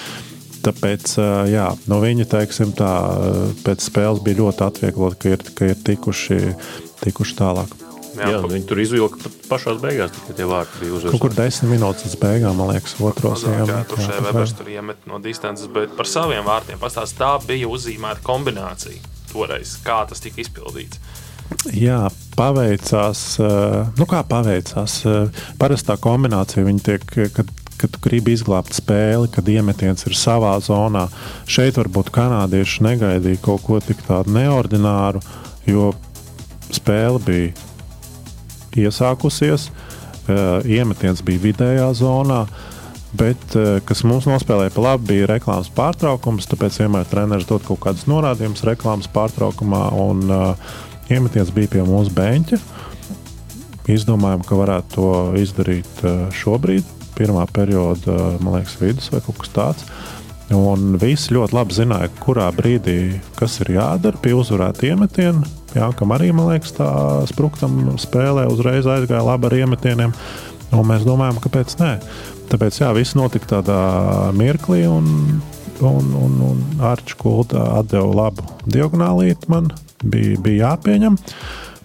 Tāpēc e, jā, no viņa teiksim, tā, pēc spēles bija ļoti atvieglot, ka ir, ka ir tikuši, tikuši tālāk. Jā, jā viņi tur izvilka pašā beigās, tikai tie vārti bija uzvarēti. Kaut kur desmit minūtes līdz beigām, man liekas, otros iemet. Jā, tur šeit Webers tur iemet no distances, bet par saviem vārtiem pastāst, tā bija uzzīmēta kombinācija toreiz, kā tas tika izpildīts. Jā, paveicās. Nu, kā paveicās? Parastā kombinācija tiek, kad, ka tu gribi izglābt spēli, kad iemetiens ir savā zonā. Šeit varbūt kanādieši negaidīja kaut ko tik tādu neordināru, jo spēle bija iesākusies, iemetiens bija vidējā zonā. Bet, kas mums nospēlēja pa labi, bija reklāmas pārtraukums. Tāpēc vienmēr treneris dod kaut kādus norādījumus reklāmas pārtraukumā. Un, uh, iemetiens bija pie mūsu beņķa. Izdomājām, ka varētu to izdarīt šobrīd, pirmā perioda, man liekas, vidus vai kaut kas tāds. Un visi ļoti labi zināja, kurā brīdī kas ir jādara pie uzvarēta iemetiena. Jā, kam arī, man liekas, tā spruktam spēlē uzreiz aizgāja labi ar iemetieniem. Un mēs domājam, kāpēc nē. Tāpēc jā, viss notika tādā mirklī, un, un, un, un Arčs Kulta deva labu diagonālīti man. Bija, bija jāpieņem.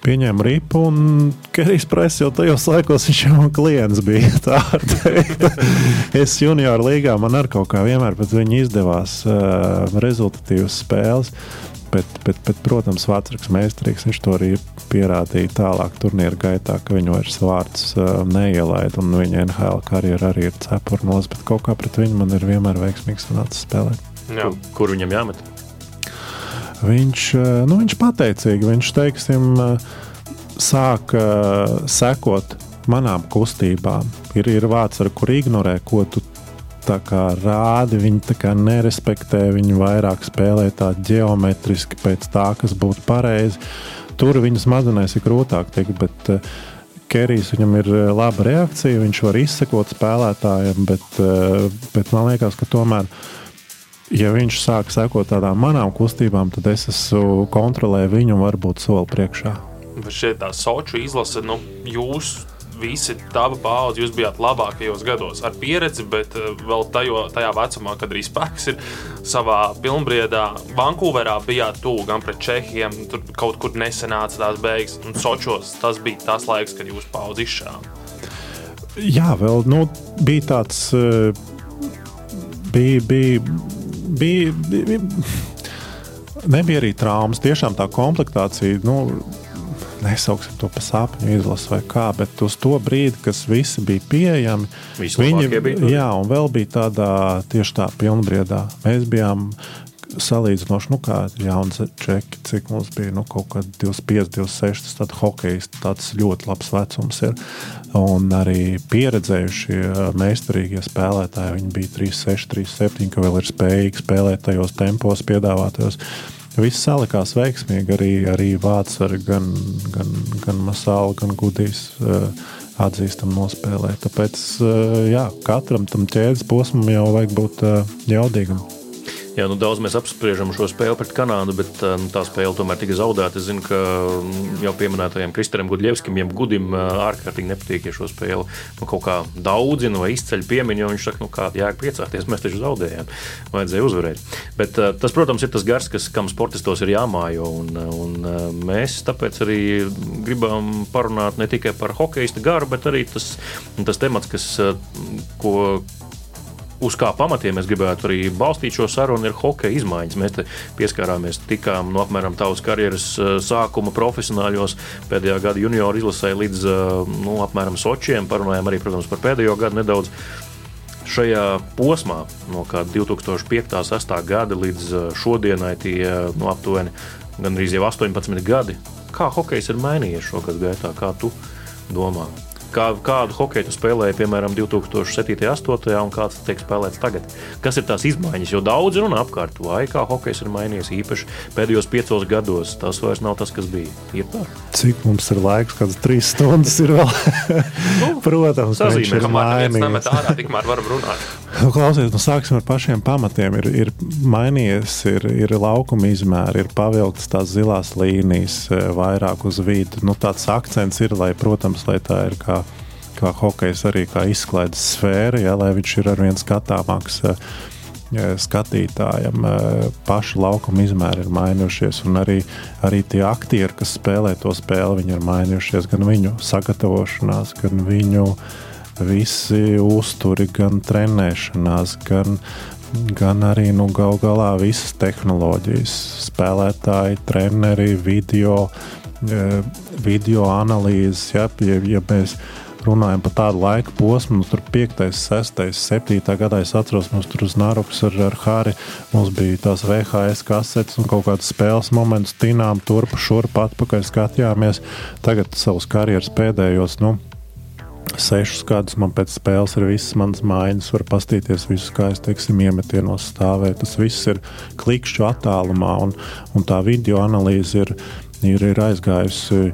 Pieņēma ripu, un Kerijs Press jau tajos laikos viņš jau klients bija. Tā es junior līgā man ar kaut kā vienmēr pēc viņa izdevās uh, rezultatīvas spēles. Bet, bet, bet, protams, Vācijs meistarīgs viņš to arī pierādīja tālāk, turnīra gaitā, ka viņu vairs vārds uh, neielaida. Un viņa NHL karjera arī ir cepurnos, bet kaut kā pret viņu man ir vienmēr veiksmīgs sanācis spēlēt. Jā. Kur, kur viņam jāmet? Viņš, nu, viņš pateicīgi, viņš teiksim, sāk sekot manām kustībām. Ir, ir vārds, ar kur ignorē, ko tu rādi. Viņi nerespektē, viņi vairāk spēlē tā geometriski pēc tā, kas būtu pareizi. Tur viņas smadzenēs ir grūtāk tikt, bet uh, Kerijs viņam ir laba reakcija, viņš var izsekot spēlētājiem, bet, uh, bet man liekas, ka tomēr ja viņš sāk sekot tādām manām kustībām, tad es esmu kontrolēju viņu varbūt soli priekšā. Šeit tā Soču izlase, nu, jūs visi tava paudze, jūs bijāt labākajos gados ar pieredzi, bet eh, vēl tajo, tajā vecumā, kad arī spēks ir savā pilnbriedā. Vankūverā bijāt tuvu gan pret Čehiem, tur kaut kur nesenāca tās beigas, un Sočos tas bija tas laiks, kad jūs paudzi izšāva. Jā, vēl nu, bija tāds. Eh, bija, bija bija, bija, nebija arī traumas. Tiešām tā komplektācija, nu, nesauksim to par sapņu izlasi vai kā, bet uz to brīdi, kas visi bija pieejami, viņi bija. Jā, un vēl bija tādā tieši tā pilnbriedā. Mēs bijām salīdzinoši, nu, kā jauns čeki, cik mums bija nu, kaut kāda 25, 26, tad hokejs tāds ļoti labs vecums ir. Un arī pieredzējušie meistarīgie spēlētāji, viņi bija 36, 37, ka vēl ir spējīgi spēlēt tajos tempos, piedāvātajos. Viss salikās veiksmīgi, arī, arī Vācijā, gan, gan, gan Masāla, gan Gudijs. Uh, atzīstam, nospēlē. Tāpēc jā, katram tam ķēdes posmam jau vajag būt jaudīgam. Jā, nu, daudz mēs apspriežam šo spēli pret Kanādu, bet eh, nu, tā spēle tomēr tika zaudēta. Es zinu, ka mm, jau pieminētajam Kristēnam Gudļevskim, jeb Gudim, eh, ārkārtīgi nepatīk, ja šo spēli nu, kaut kā daudzina vai izceļ piemiņu. Viņš saka, nu, kā jēga priecāties, mēs taču zaudējām, vajadzēja uzvarēt. Bet eh, tas, protams, ir tas gars, kas, kam sportistos ir jāmājo. Un, un mēs tāpēc arī gribam parunāt ne tikai par hokeja garu, bet arī tas, tas temats, kas, ko uz kā pamatiem mēs gribētu arī balstīt šo sarunu, ir hokeja izmaiņas. Mēs pieskārāmies tikām no apmēram tavas karjeras eh, sākuma profesionāļos, pēdējā gada junioru izlasē līdz eh, nu, apmēram Sočiem. Parunājām arī, protams, par pēdējo gadu nedaudz. Šajā posmā, no 2005. 6. gada līdz eh, šodienai, tie nu, aptuveni gandrīz jau 18 gadi. Kā hokejs ir mainījies šo gadu gaitā, kā tu domā? Kā, kādu hokeju spēlēja, piemēram, 2007. un 2008. un kāds tiek spēlēts tagad. Kas ir tās izmaiņas? Jo daudz runā apkārt, vai kā hokejs ir mainījies īpaši pēdējos piecos gados. Tas vairs nav tas, kas bija. Ir tā? Cik mums ir laiks, kādas trīs stundas ir vēl? Protams, tas ir. Ārā, tikmēr varam runāt. Nu, klausies, nu sāksim ar pašiem pamatiem. Ir, ir mainījies, ir, ir laukuma izmēri, ir pavilktas tās zilās līnijas eh, vairāk uz vidu. Nu, tāds akcents ir, lai, protams, lai tā ir kā kā hokejs, arī kā izklaides sfēra, ja, lai viņš ir arvien skatāmāks. Ja, skatītājam pašu laukuma izmēri ir mainījušies, un arī, arī tie aktieri, kas spēlē to spēli, ir mainījušies. Gan viņu sagatavošanās, gan viņu visi uzturi, gan trenēšanās, gan, gan arī nu, gal galā visas tehnoloģijas, spēlētāji, treneri, video, video analīzes. Ja, ja, ja mēs runājam par tādu laika posmu, nu, tur 5, 6, 7 gadā es atceros, mums tur uz Nārukas ar, ar Hāri mums bija tās VHS kasetes un kaut kādas spēles momentus, tinām turpu, šurp, atpakaļ skatījāmies. Tagad savus karjeras pēdējos, nu, sešus gadus man pēc spēles ir visas manas mājas, var pastīties visus, kā es teiksim, iemetienos stāvēt. Tas viss ir klikšķu attālumā, un, un tā video analīze ir, ir, ir aizgājusi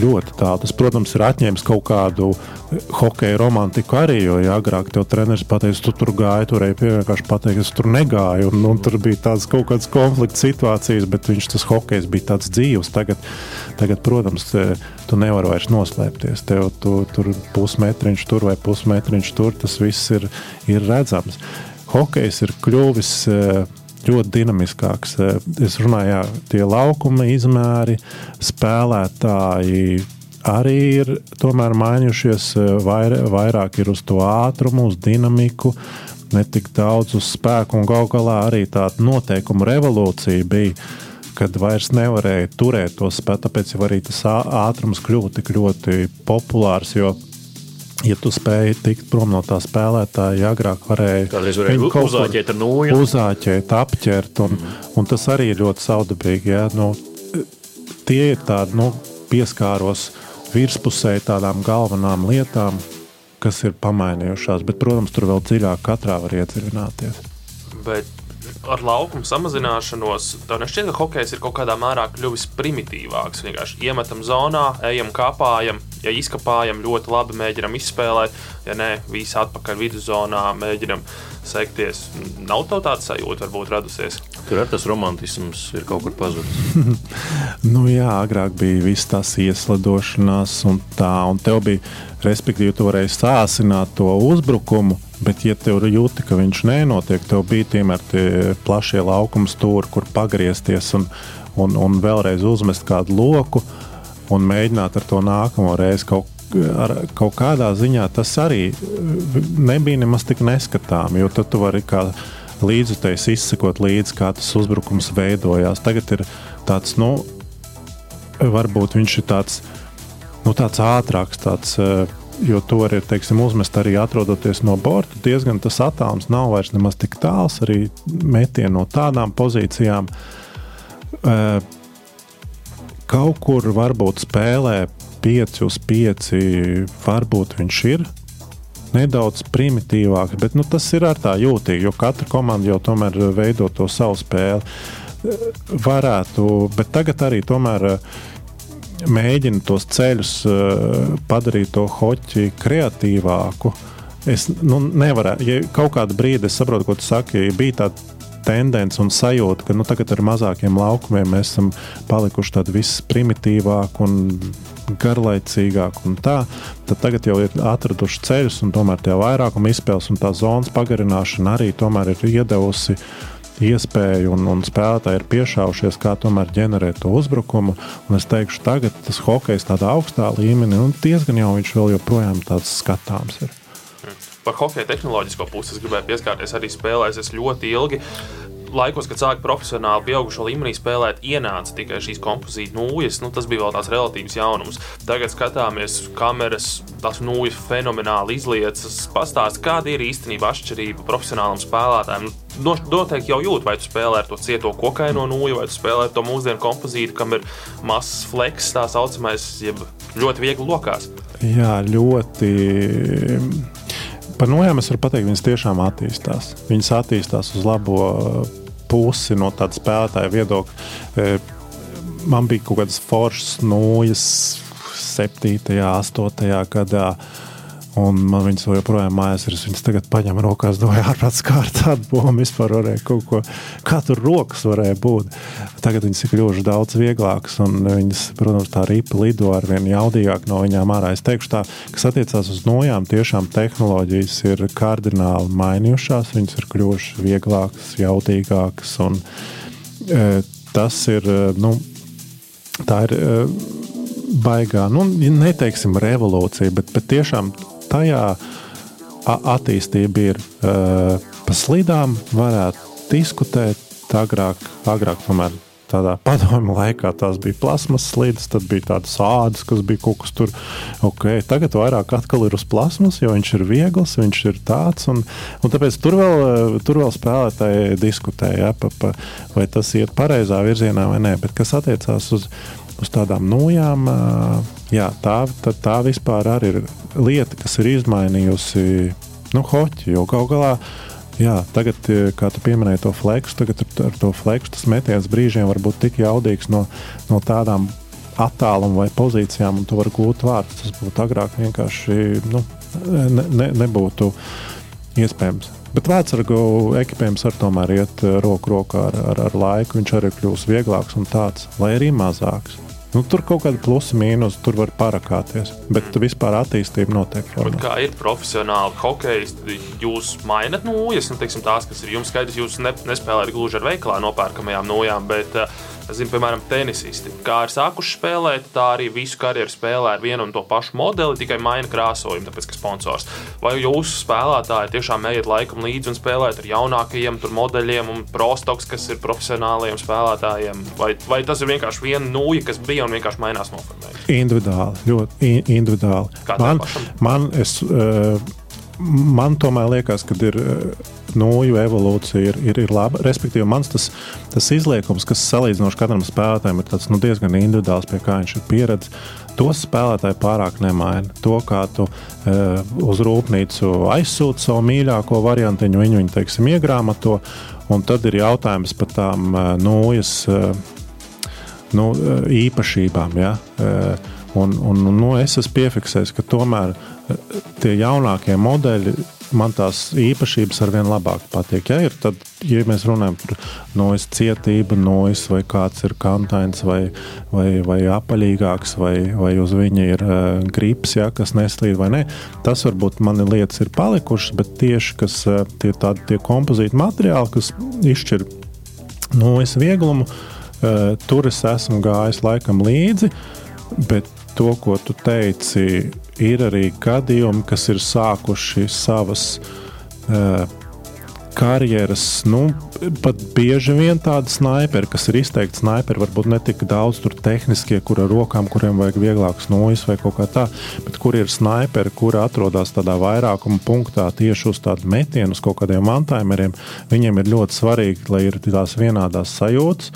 ļoti tālu. Tas, protams, ir atņēmis kaut kādu hokeja romantiku arī, jo ja agrāk tev treneris pateica, tu tur gāji, turēji vienkārši pateikt, es tur negāju, un, un tur bija tādas kaut kādas konflikta situācijas, bet viņš tas hokejs bija tāds dzīves. Tagad, tagad protams, te, tu nevari vairs noslēpties. Tev tu, tur pusmetriņš tur vai pusmetriņš tur, tas viss ir, ir redzams. Hokejs ir kļuvis uh, ļoti dinamiskāks. Eh, es runāju, jā, tie laukuma izmēri, spēlētāji arī ir mainījušies. Eh, vair, vairāk ir uz to ātrumu, uz dinamiku, ne tik daudz uz spēku. Un gal galā arī tāda noteikuma revolūcija bija. Kad vairs nevarēja turēt to spēku, tāpēc arī tas ātrums kļuva tik ļoti populārs. Jo ja tu spēji tikt prom no tā spēlētāja, agrāk varēja kādreiz varēja uzāķēt ar nūju. Uzāķēt, apķert, un, mm. un tas arī ir ļoti saudabīgi. Ja? Nu, tie ir tādi nu, pieskāros virspusē tādām galvenām lietām, kas ir pamainījušās, bet, protams, tur vēl dziļāk katrā var iedziļināties. Bet ar laukumu samazināšanos, tev nešķiet, ka hokejs ir kaut kādā mērā kļuvis primitīvāks. Vienkārši iemetam zonā, ejam, kāpājam, ja izkāpājam, ļoti labi mēģinam izspēlēt, ja nē, visi atpakaļ viduszonā, mēģinam sekties. Nav tā tāda sajūta, varbūt radusies. Tur ar tas romantisms ir kaut kur pazudis. nu, jā, agrāk bija viss tas ieslidošanās, un tā, un tev bija, respektīvi, tu varēji sāsināt to uzbrukumu Bet, ja tev jūti, ka viņš nenotiek, tev bija tiemēr tie plašie laukuma stūri, kur pagriezties un, un, un vēlreiz uzmest kādu loku un mēģināt ar to nākamo reizi kaut, ar, kaut kādā ziņā. Tas arī nebija nemaz tik neskatām, jo tad tu vari kā līdzutējs izsekot līdzi, kā tas uzbrukums veidojās. Tagad ir tāds, nu, varbūt viņš ir tāds, nu, tāds ātrāks, tāds jo to var teiksim, uzmest arī atrodoties no borta. Diezgan tas attālums nav vairs nemaz tik tāls, arī metieni no tādām pozīcijām. Kaut kur varbūt spēlē 5 uz 5, varbūt viņš ir nedaudz primitīvāks, bet nu, tas ir ar tā jūtīgi, jo katra komanda jau tomēr veido to savu spēli. Varētu, bet tagad arī tomēr uh, mēģina tos ceļus uh, padarīt to hoķi kreatīvāku. Es nu, nevaru, ja kaut kādu brīdi es saprotu, ko tu saki, ja bija tāda tendence un sajūta, ka nu, tagad ar mazākiem laukumiem mēs esam palikuši tādi visprimitīvāki un garlaicīgāki. Un tā, tad tagad jau ir atraduši ceļus, un tomēr tie vairākuma izspēles un tā zonas pagarināšana arī ir iedevusi uh, iespēju, un, un spēlētāji ir piešāvušies, kā tomēr ģenerēt to uzbrukumu. Un es teikšu, tagad tas hokejs tādā augstā līmenī, un diezgan jau viņš vēl joprojām tāds skatāms ir. Par hokeja tehnoloģisko pusi es gribēju pieskarties arī spēlēs. Es ļoti ilgi laikos, kad sāku profesionāli, pieaugušo līmenī spēlēt, ienāca tikai šīs kompozīta nūjas. Nu, tas bija vēl tās relatīvas jaunums. Tagad skatāmies, kameras, tās nūjas fenomenāli izliecas. Pastāst, kāda ir īstenībā atšķirība profesionālam spēlētājam. Nu, noteikti jau jūt, vai tu spēlē ar to cieto kokaino nūju, vai tu spēlē ar to mūsdienu kompozītu, kam ir mazs fleks, tā saucamais, jeb ļoti viegli lokās. Jā, ļoti Par nojām es varu pateikt, viņas tiešām attīstās. Viņas attīstās uz labo pusi no tāda spēlētāja viedokļa. E, man bija kaut kādas foršas nūjas 7. un 8. gadā. Un man viņas joprojām mājās ir. Viņas tagad paņem rokās, domāju, ārprāts kārtā atbūvēm. Vispār varēja kaut ko, kā tur rokas varēja būt. Tagad viņas ir kļuvušas daudz vieglākas, un viņas, protams, tā ripa lido ar vien jaudīgāk no viņām ārā. Es teikšu tā, kas attiecās uz nojām, tiešām tehnoloģijas ir kardināli mainījušās. Viņas ir kļuvušas vieglākas, jaudīgākas, un e, tas ir, e, nu, tā ir. E, baigā, nu, neteiksim, revolūcija, bet, bet tiešām tajā attīstība ir uh, pa slīdām, varētu diskutēt. Agrāk, agrāk tomēr tādā padomju laikā tās bija plasmas slīdes, tad bija tādas ādas, kas bija kaut kas tur. Okay, tagad vairāk atkal ir uz plasmas, jo viņš ir viegls, viņš ir tāds. Un, un tāpēc tur vēl, tur vēl spēlētāji diskutēja, ja, pa, pa, vai tas iet pareizā virzienā vai nē. Bet kas attiecās uz, uz tādām nojām, jā, tā, tā, tā vispār arī ir lieta, kas ir izmainījusi nu, hoķi. Jo gal galā Jā, tagad, kā tu pieminēji to fleksu, tagad ar, ar to fleksu tas metiens brīžiem var būt tik jaudīgs no, no tādām attāluma vai pozīcijām, un tu vari gūt vārdus. Tas būtu agrāk vienkārši nu, ne, ne, nebūtu iespējams. Bet vecāku ekipējums arī tomēr iet roku rokā ar, ar, ar laiku. Viņš arī kļūst vieglāks un tāds, lai arī mazāks. Nu, tur kaut kāda plusa, mīnus, tur var parakāties. Bet mm. vispār attīstība notiek. Bet kā ir profesionāli hokeji, jūs mainat nūjas, nu, teiksim, tās, kas ir jums skaidrs, jūs ne, nespēlējat gluži ar veikalā nopērkamajām nojām. Bet, uh, Es zinu, piemēram, tenisisti. Kā ir sākuši spēlēt, tā arī visu karjeru spēlē ar vienu un to pašu modeli, tikai maina krāsojumu, tāpēc ka sponsors. Vai jūsu spēlētāji tiešām ejiet laikam līdzi un spēlēt ar jaunākajiem modeļiem un prostoks, kas ir profesionāliem spēlētājiem? Vai, vai tas ir vienkārši viena nūja, kas bija un vienkārši mainās noformējums? Individuāli, ļoti individuāli. Kā man, man, es, uh, man tomēr liekas, ka ir. Nūju evolūcija ir, ir, ir laba. Respektīvi, mans tas, tas izliekums, kas salīdzinoši katram spēlētājam ir tāds, nu, diezgan individuāls, pie kā viņš ir pieredzējis. Tos spēlētāji pārāk nemaina. To, kā tu e, uz rūpnīcu aizsūti savu mīļāko variantu, viņu, viņu teiksim, iegrāmato. Un tad ir jautājums par tām e, nūjas e, nu, e, īpašībām. Ja? E, un, un, nu, es esmu piefiksējis, ka tomēr e, tie jaunākie modeļi man tās īpašības ar vien labāk patīk. Ja, ir tad, ja mēs runājam par nojas cietību, nojas vai kāds ir kantains vai, vai, vai apaļīgāks, vai, vai uz viņa ir uh, grips, ja, kas neslīd vai nē, tas varbūt man lietas ir palikušas, bet tieši kas, uh, tie, tādi, tie kompozīti materiāli, kas izšķir nojas vieglumu, uh, tur es esmu gājis laikam līdzi. Bet to, ko tu teici, ir arī gadījumi, kas ir sākuši savas uh, karjeras, nu, pat bieži vien tādi snaiperi, kas ir izteikti snaiperi, varbūt ne tik daudz tur tehniskie, kur ar rokām, kuriem vajag vieglākas nojas vai kaut kā tā, bet kur ir snaiperi, kuri atrodas tādā vairākuma punktā tieši uz tādu metienu, uz kaut kādiem mantaimeriem. Viņiem ir ļoti svarīgi, lai ir tās vienādās sajūtas.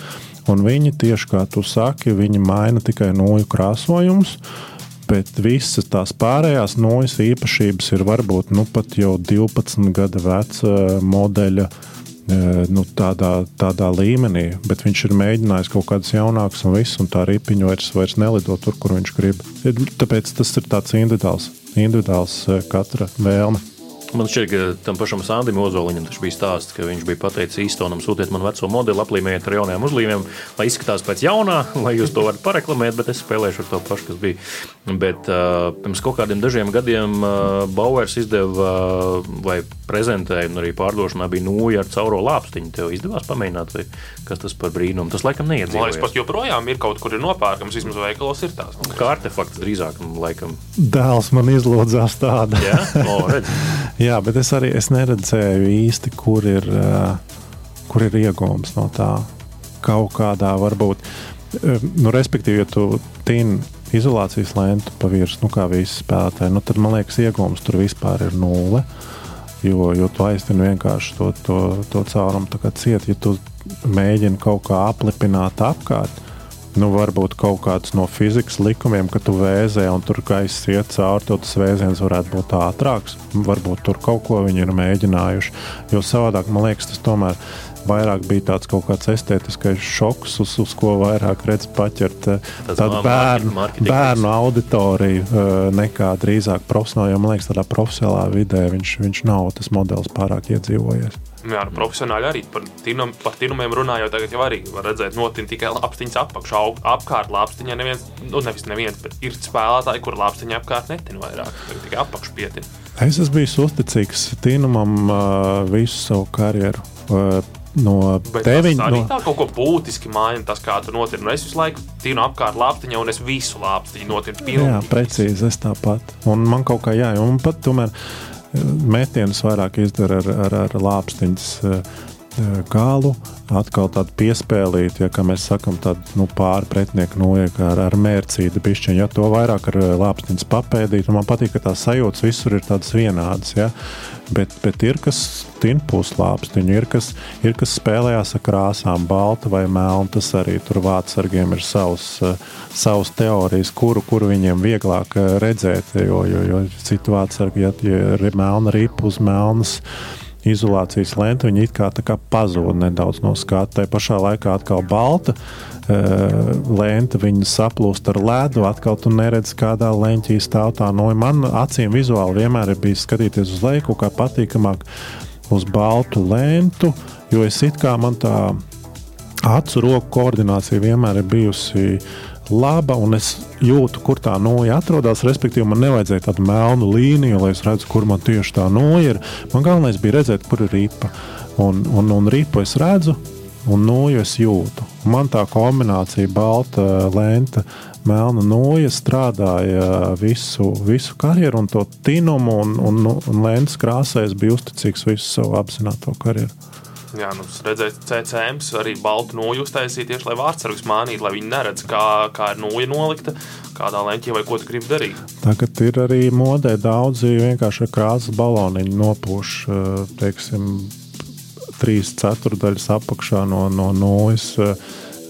Un viņi tieši kā tu saki, viņi maina tikai noju krāsojumus. Bet visas tās pārējās nojas īpašības ir varbūt nu, pat jau 12 gadu veca modeļa e, nu, tādā, tādā līmenī, bet viņš ir mēģinājis kaut kādas jaunākas, un viss, un tā ripiņa vairs, vairs nelido tur, kur viņš grib. Tāpēc tas ir tāds individuāls, individuāls e, katra vēlme. Man šķiet, ka tam pašam Sandim Ozoliņam tas bija stāsts, ka viņš bija pateicis īstenam, sūtiet man veco modeli, aplīmējiet ar jauniem uzlīmēm, lai izskatās pēc jaunā, lai jūs to varat pareklamēt, bet es spēlēšu ar to pašu, kas bija. Bet uh, pirms kaut kādiem dažiem gadiem uh, Bauers izdeva uh, vai prezentēja, un arī pārdošanā bija nūja ar cauro lāpstiņu. Tev izdevās pamēģināt, vai kas tas par brīnumu? Tas laikam neiedzīvojas. Man liekas, pat joprojām ir kaut kur ir nopērkams, vismaz veikalos ir tās. Kā artefakts drīzāk, laikam. Dēls man izlodzās tāda. Jā, o, redz. Jā, bet es arī es neredzēju īsti, kur ir, kur ir iegūms no tā. Kaut kādā varbūt, nu, respektīvi, ja tu tīni izolācijas lēntu pa virsmu, nu, kā visi spēlētāji, nu, tad man liekas, iegūms tur vispār ir nulle. Jo, jo tu aiztini vienkārši to, to, to caurumu ciet, ja tu mēģini kaut kā aplipināt apkārt nu, varbūt kaut kāds no fizikas likumiem, ka tu vēzē un tur gaiss iet cauri, tad tas vēziens varētu būt ātrāks. Varbūt tur kaut ko viņi ir mēģinājuši. Jo savādāk man liekas, tas tomēr vairāk bija tāds kaut kāds estētiskais šoks, uz, uz ko vairāk redz paķert eh, tādu bērnu, bērnu auditoriju eh, nekā drīzāk profesionāli. Jo man liekas, tādā profesionālā vidē viņš, viņš nav tas modelis pārāk iedzīvojies. Jā, nu, profesionāli arī par, tinum, par tinumiem runājot, tagad jau arī var redzēt, notin tikai lāpstiņas apakšā, apkārt lāpstiņā neviens, nu nevis neviens, bet ir spēlētāji, kur lāpstiņa apkārt netin vairāk, tikai apakšu pietin. Es esmu bijis uzticīgs tinumam uh, visu savu karjeru. Uh, no teviņa. No... Tā kaut ko būtiski maina tas, kā tu notiri. Nu, es visu laiku tinu apkārt lāpstiņā, un es visu lāpstiņu pilnīgi. Jā, precīzi, es tāpat. Un man kaut kā jā, un pat tomēr metienus vairāk izdara ar, ar, ar lāpstiņas. Galu, atkal tādu piespēlīt, ja mēs sakām, tādu nu, pāri pretinieku noiet ar, ar mērcīti pišķiņu. Ja to vairāk ar lāpstiņas papēdīt, man patīk, ka tās sajūtas visur ir tādas vienādas. Ja? Bet, bet ir kas tinpūs lāpstiņu, ir kas, ir kas spēlējās ar krāsām, balta vai melna. Tas arī tur vārdsargiem ir savs, savs teorijas, kuru, kuru viņiem vieglāk redzēt. Jo, jo, jo citu vārdsargi, ja ir melna ripa uz melnas izolācijas lenta, viņa it kā, kā pazūd nedaudz no skata. Tā pašā laikā atkal balta uh, lenta, viņa saplūst ar ledu. Atkal tu neredzi, kādā leņķī stāv tā no. Man acīm vizuāli vienmēr ir bijis skatīties uz leju, kā patīkamāk uz baltu lentu, jo es it kā man tā acu roku koordinācija vienmēr ir bijusi laba, un es jūtu, kur tā noja atrodas. Respektīvi, man nevajadzēja tādu melnu līniju, lai es redzētu, kur man tieši tā noja ir. Man galvenais bija redzēt, kur ir ripa. Un, un, un ripu es redzu, un noju es jūtu. Man tā kombinācija, balta lenta, melna noja strādāja visu, visu karjeru, un to tinumu un, un, un lentes krāsai es biju uzticīgs visu savu apzināto karjeru. Jā, nu, redzēt, CCM arī baltu noju uztaisīja tieši lai vārdsargus mānītu, lai viņi neredz, kā, kā ir noja nolikta, kādā leņķī vai ko tu gribi darīt. Tagad ir arī modē daudzi vienkārši krāsas baloniņu nopūš, teiksim, trīs ceturdaļas apakšā no, no nojas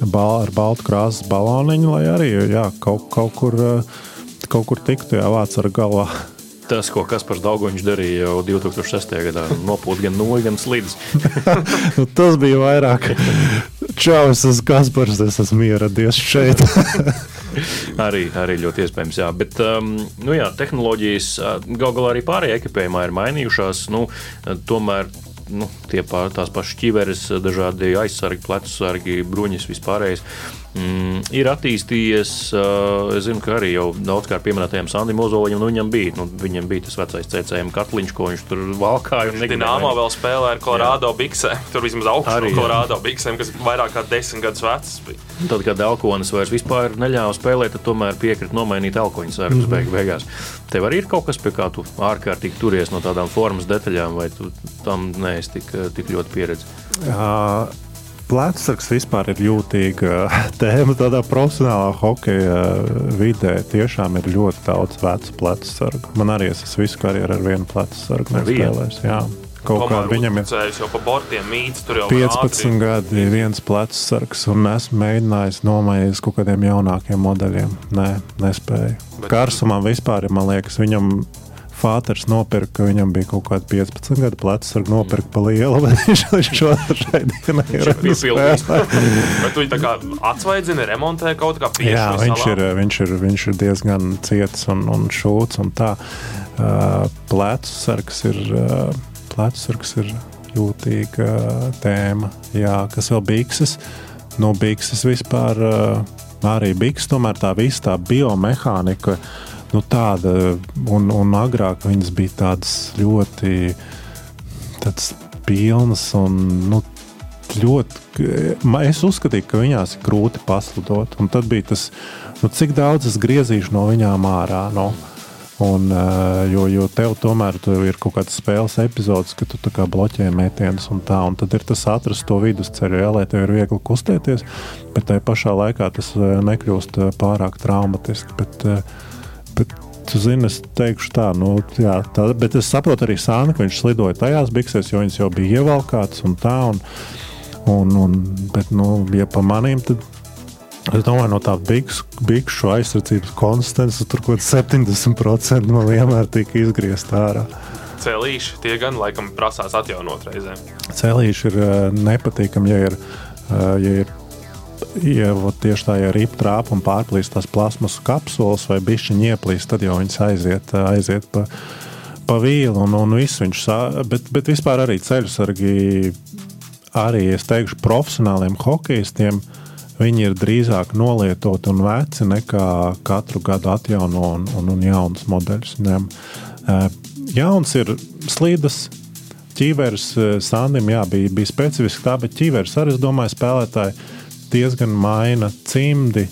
bal, ar baltu krāsas baloniņu, lai arī jā, kaut, kaut, kur, kaut kur tiktu jā, vārds ar galvā tas, ko Kaspars Daugoņš darīja jau 2006. gadā. Nopūt gan nulli, gan slīdus. nu, tas bija vairāk. Čau, es esmu Kaspars, es esmu ieradies šeit. arī, arī ļoti iespējams, jā. Bet, um, nu jā, tehnoloģijas gal galā arī pārējā ekipējumā ir mainījušās. Nu, tomēr nu, tie pār, tās pašas ķiveres, dažādi aizsargi, plecu sargi, bruņas, vispārējais. Mm, ir attīstījies, uh, es zinu, ka arī jau daudzkārt pieminētajam Sandim Ozoliņam, nu, viņam bija, nu, viņam bija tas vecais CCM katliņš, ko viņš tur valkāja. Dināmo vēl spēlē ar Colorado biksēm, tur vismaz augstu arī, no Colorado biksēm, kas vairāk kā desmit gadus vecas bija. Tad, kad Elkonis vairs vispār neļāva spēlēt, tad tomēr piekrita nomainīt Elkoņu sargus mm -hmm. beigās. Tev arī ir kaut kas, pie kā tu ārkārtīgi turies no tādām formas detaļām, vai tu tam neesi tik, tik ļoti pieredzējis? Uh, Plecusargs vispār ir jūtīga tēma tādā profesionālā hokeja vidē. Tiešām ir ļoti daudz vecu plecusargu. Man arī es esmu visu karjeru ar vienu plecusargu nespēlējis. Jā. Kaut kā viņam ir jau pa bortiem mīts, tur jau 15 gadi, viens plecs sargs, un esmu mēģinājis nomainīt kaut kādiem jaunākiem modeļiem. Nē, nespēju. Bet... Karsumam vispār, man liekas, viņam Fāters nopirka, viņam bija kaut kāda 15 gadu plecs, ar nopirkt pa lielu, bet viņš šo šai dienai ir izpildījis. Bet tu viņu tā kā atsvaidzini, remontē kaut kā pieši. Jā, viņš ir, viņš, ir, viņš ir diezgan ciets un, un šūts un tā. Uh, plecu sargs ir, uh, plecu sargs ir jūtīga tēma. Jā, kas vēl bikses? No bikses vispār uh, arī bikses, tomēr tā visa tā biomehānika. Uh, nu, tāda, un, un agrāk viņas bija tādas ļoti tādas pilnas un nu, ļoti. Es uzskatīju, ka viņās ir grūti pasludot. Un tad bija tas, nu, cik daudz es griezīšu no viņām ārā. No. Un, jo, jo tev tomēr ir kaut kāds spēles epizodes, ka tu bloķē metienus un tā, un tad ir tas atrast to vidusceļu, ja, lai tev ir viegli kustēties, bet tajā pašā laikā tas nekļūst pārāk traumatiski. Bet, uh, Bet, tu zini, es teikšu tā, nu, jā, tā, bet es saprotu arī Sānu, ka viņš slidoja tajās biksēs, jo viņas jau bija ievalkātas un tā. Un, un, un, bet, nu, ja pa manīm, tad es domāju, no tā bikšu aizsardzības konstants tur kaut kāds 70% no vienmēr tika izgriezt ārā. Celīši tie gan laikam prasās atjaunot reizēm. Celīši ir uh, nepatīkami, ja ir, uh, ja ir ja tieši tā, ja ripa trāpa un pārplīst tās plasmas kapsulas vai bišķiņi ieplīst, tad jau viņas aiziet, aiziet pa, pa vīlu un, un viss viņš sā, bet, bet vispār arī ceļsargi, arī es teikšu, profesionāliem hokeistiem, viņi ir drīzāk nolietoti un veci nekā katru gadu atjauno un, un, un jaunas modeļus. Ņem. Jauns ir slīdas, ķīveres, Sandim, jā, bija, bija specifiski tā, bet ķīveres arī, es domāju, spēlētāji diezgan maina cimdi,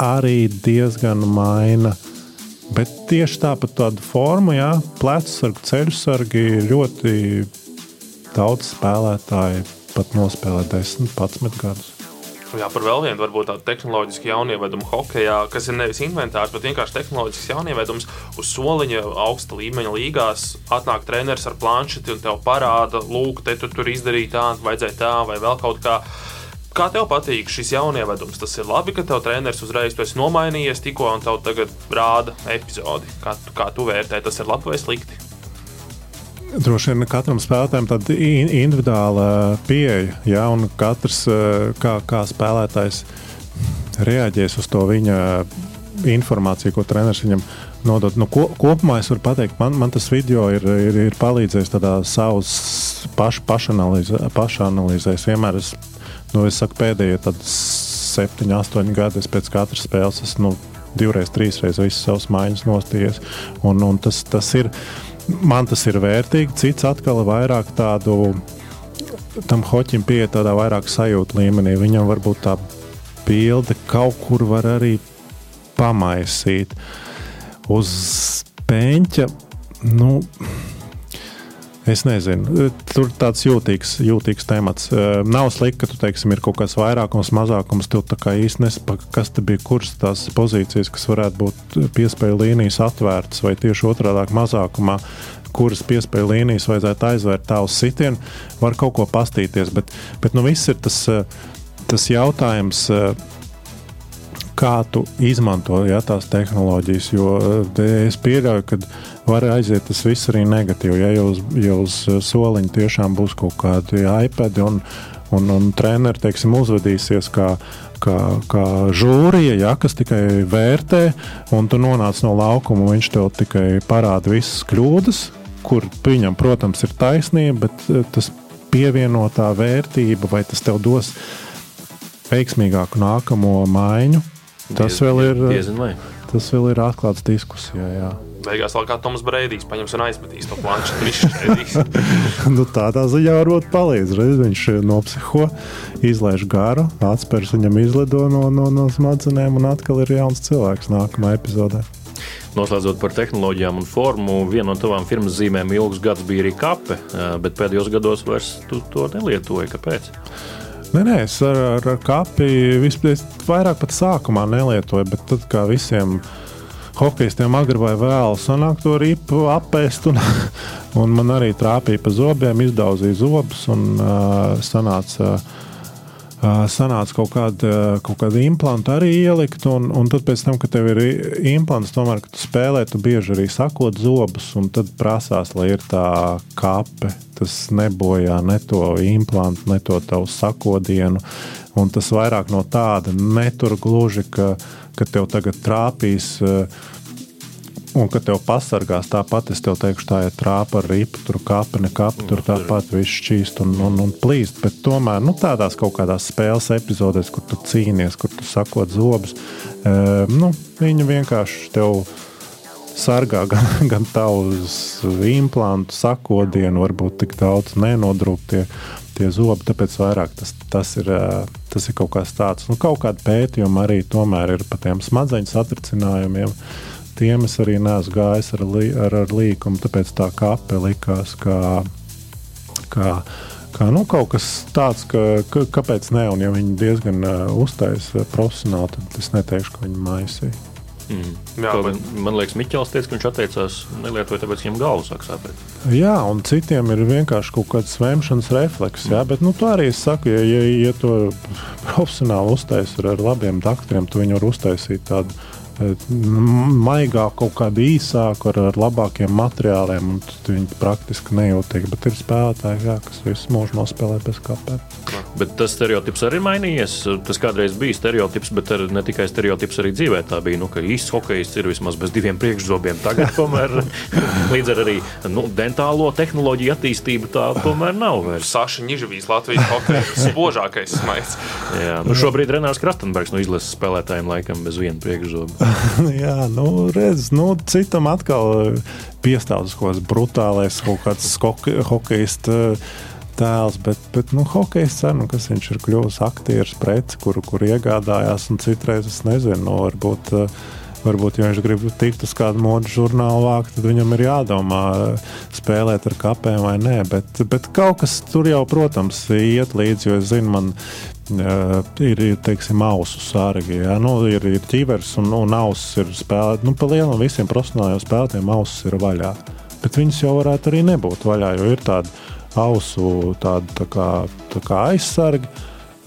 arī diezgan maina. Bet tieši tāpat tāda forma, jā, plecu sargi, ceļu sargi, ļoti daudz spēlētāju pat nospēlēt 10, 11 gadus. Jā, par vēl vienu varbūt tādu tehnoloģisku jaunievedumu hokeja, kas ir nevis inventārs, bet vienkārši tehnoloģisks jaunievedums uz soliņa augsta līmeņa līgās. Atnāk treneris ar planšeti un tev parāda, lūk, te tu tur izdarīja tā, vajadzēja tā vai vēl kaut kā. Kā tev patīk šis jaunievedums? Tas ir labi, ka tev treneris uzreiz to nomainījies tikko un tev tagad rāda epizodi. Kā, kā tu vērtē, tas ir labi vai slikti? Droši vien katram spēlētājam tāda individuāla pieeja, ja, un katrs eh, kā, kā spēlētājs reaģēs uz to viņa informāciju, ko treneris viņam nodod. Nu, ko, kopumā es varu pateikt, man, man tas video ir, ir, ir palīdzējis tādā savas paš, pašanalīzē. pašanalīzē. Es vienmēr esmu, nu, es saku, pēdējie septiņi, astoņi gadi pēc katras spēles. Es, nu, divreiz, trīsreiz visas savas maiņas nostājies. Un, un tas, tas ir man tas ir vērtīgi. Cits atkal ir vairāk tādu, tam hoķim pieiet tādā vairāk sajūta līmenī. Viņam varbūt tā bilde kaut kur var arī pamaisīt. Uz pēņķa, nu, Es nezinu, tur ir tāds jūtīgs, jūtīgs temats. Nav slikti, ka tu teiksim, ir kaut kāds vairākums, mazākums. Tev tā kā īsti nesaprot, kas te bija, kuras tās pozīcijas, kas varētu būt piespēju līnijas atvērtas, vai tieši otrādi mazākumā, kuras piespēju līnijas vajadzētu aizvērt tā uz sitienu, var kaut ko pastīties. Bet, bet nu, viss ir tas, tas jautājums kā tu izmanto ja, tās tehnoloģijas. Jo es pieļauju, ka var aiziet tas viss arī negatīvi. Ja jau uz, ja uz soliņa tiešām būs kaut kādi iPad un, un, un treneri teiksim, uzvedīsies kā, kā, kā žūrija, ja, kas tikai vērtē, un tu nonāc no laukuma, un viņš tev tikai parāda visas kļūdas, kur viņam, protams, ir taisnība, bet eh, tas pievienotā vērtība vai tas tev dos veiksmīgāku nākamo maiņu. Tas Diez, vēl ir, diezin vai. tas vēl ir atklāts diskusijā. Jā. Beigās vēl kā Toms Breidijs paņems un aizmetīs to planšu. Nu, tādā ziņā varbūt palīdz. Reiz viņš nopsiho, izlaiž garu, atspērs viņam izlido no, no, no smadzenēm, un atkal ir jauns cilvēks nākamā epizodē. Noslēdzot par tehnoloģijām un formu, viena no tavām firmas zīmēm ilgus gadus bija arī kape, bet pēdējos gados vairs tu to nelietoji. Kāpēc? Nē, nē, es ar, ar, ar kapi vispār vairāk pat sākumā nelietoju, bet tad kā visiem hokeistiem agri vai vēl sanāk to ripu apēst. Un, un man arī trāpīja pa zobiem, izdauzīja zobus un uh, sanāca. Uh, sanāca kaut kāda, kaut kāda implanta arī ielikt, un, un tad tam, kad tev ir implants, tomēr, kad tu spēlē, tu bieži arī sakot zobus, un tad prasās, lai ir tā kape. Tas nebojā ne to implantu, ne to tavu sakodienu, un tas vairāk no tāda netur gluži, ka, ka tev tagad trāpīs. Uh, Un, kad tev pasargās, tāpat es tev teikšu, tā ir trāpa ar ripu, tur kāpa, ne kāpa, tur tāpat viss šķīst un, un, un plīst. Bet tomēr nu, tādās kaut kādās spēles epizodēs, kur tu cīnies, kur tu sakot zobus, e, nu, viņi vienkārši tev sargā gan, gan tavus implantu, sakodienu, varbūt tik daudz nenodrūp tie zobi. Tāpēc vairāk tas, tas, ir, tas ir kaut kas tāds. Nu, kaut kāda pētījuma arī tomēr ir par tiem smadzeņu satricinājumiem tiem es arī neesmu gājis ar, ar, ar līkumu, tāpēc tā kape likās kā, kā, kā nu, kaut kas tāds, ka, ka, kāpēc ne, un ja viņi diezgan uh, uztaisa profesionāli, tad es neteikšu, ka viņi maisīja. Mm. Jā, bet... Man liekas, Miķels teica, ka viņš atteicās nelietoja, tāpēc viņam galva sāk sāpēt. Jā, un citiem ir vienkārši kaut kāds svēmšanas refleks. Mm. Jā, bet nu, tā arī es saku, ja, ja, ja to profesionāli uztaisīt ar labiem daktariem, tad viņi var uztaisīt tādu maigāk, kaut kādu īsāku, ar, ar labākiem materiāliem. Viņi praktiski nejūtīgi, bet ir spēlētāji, jā, kas visu mūžu nospēlē bez kapēm. Bet tas stereotips arī ir mainījies. Tas kādreiz bija stereotips, bet ne tikai stereotips arī dzīvē. Tā bija, nu, ka īsts hokejs ir vismaz bez diviem priekšzobiem. Tagad, tomēr, līdz ar arī nu, dentālo tehnoloģiju attīstību, tā tomēr nav vairs. Saša Nižavīs, Latvijas hokeja spožākais smaids. Jā, nu šobrīd Renārs Krastenbergs no izlases spēlētājiem laikam bez viena priekšzoba. Jā, nu, redz, nu, citam atkal piestāvs kaut kāds brutālais, kaut kāds hokejists tēls, bet, bet nu, hokejs cenu, kas viņš ir kļuvis aktieris, preci, kuru kur iegādājās, un citreiz es nezinu, nu, varbūt. Varbūt, ja viņš grib tikt uz kādu modes žurnālu vākt, tad viņam ir jādomā, spēlēt ar kapēm vai nē. Bet, bet kaut kas tur jau, protams, iet līdzi, jo es zinu, man uh, ir, ir teiksim, ausu sārgi. Ja? Nu, ir, ir ķivers un, un auss ir spēlēts. Nu, pa lielam visiem profesionālajiem spēlētājiem auss ir vaļā. Bet viņas jau varētu arī nebūt vaļā, jo ir tāda ausu tāda, tā kā, tā kā aizsarga.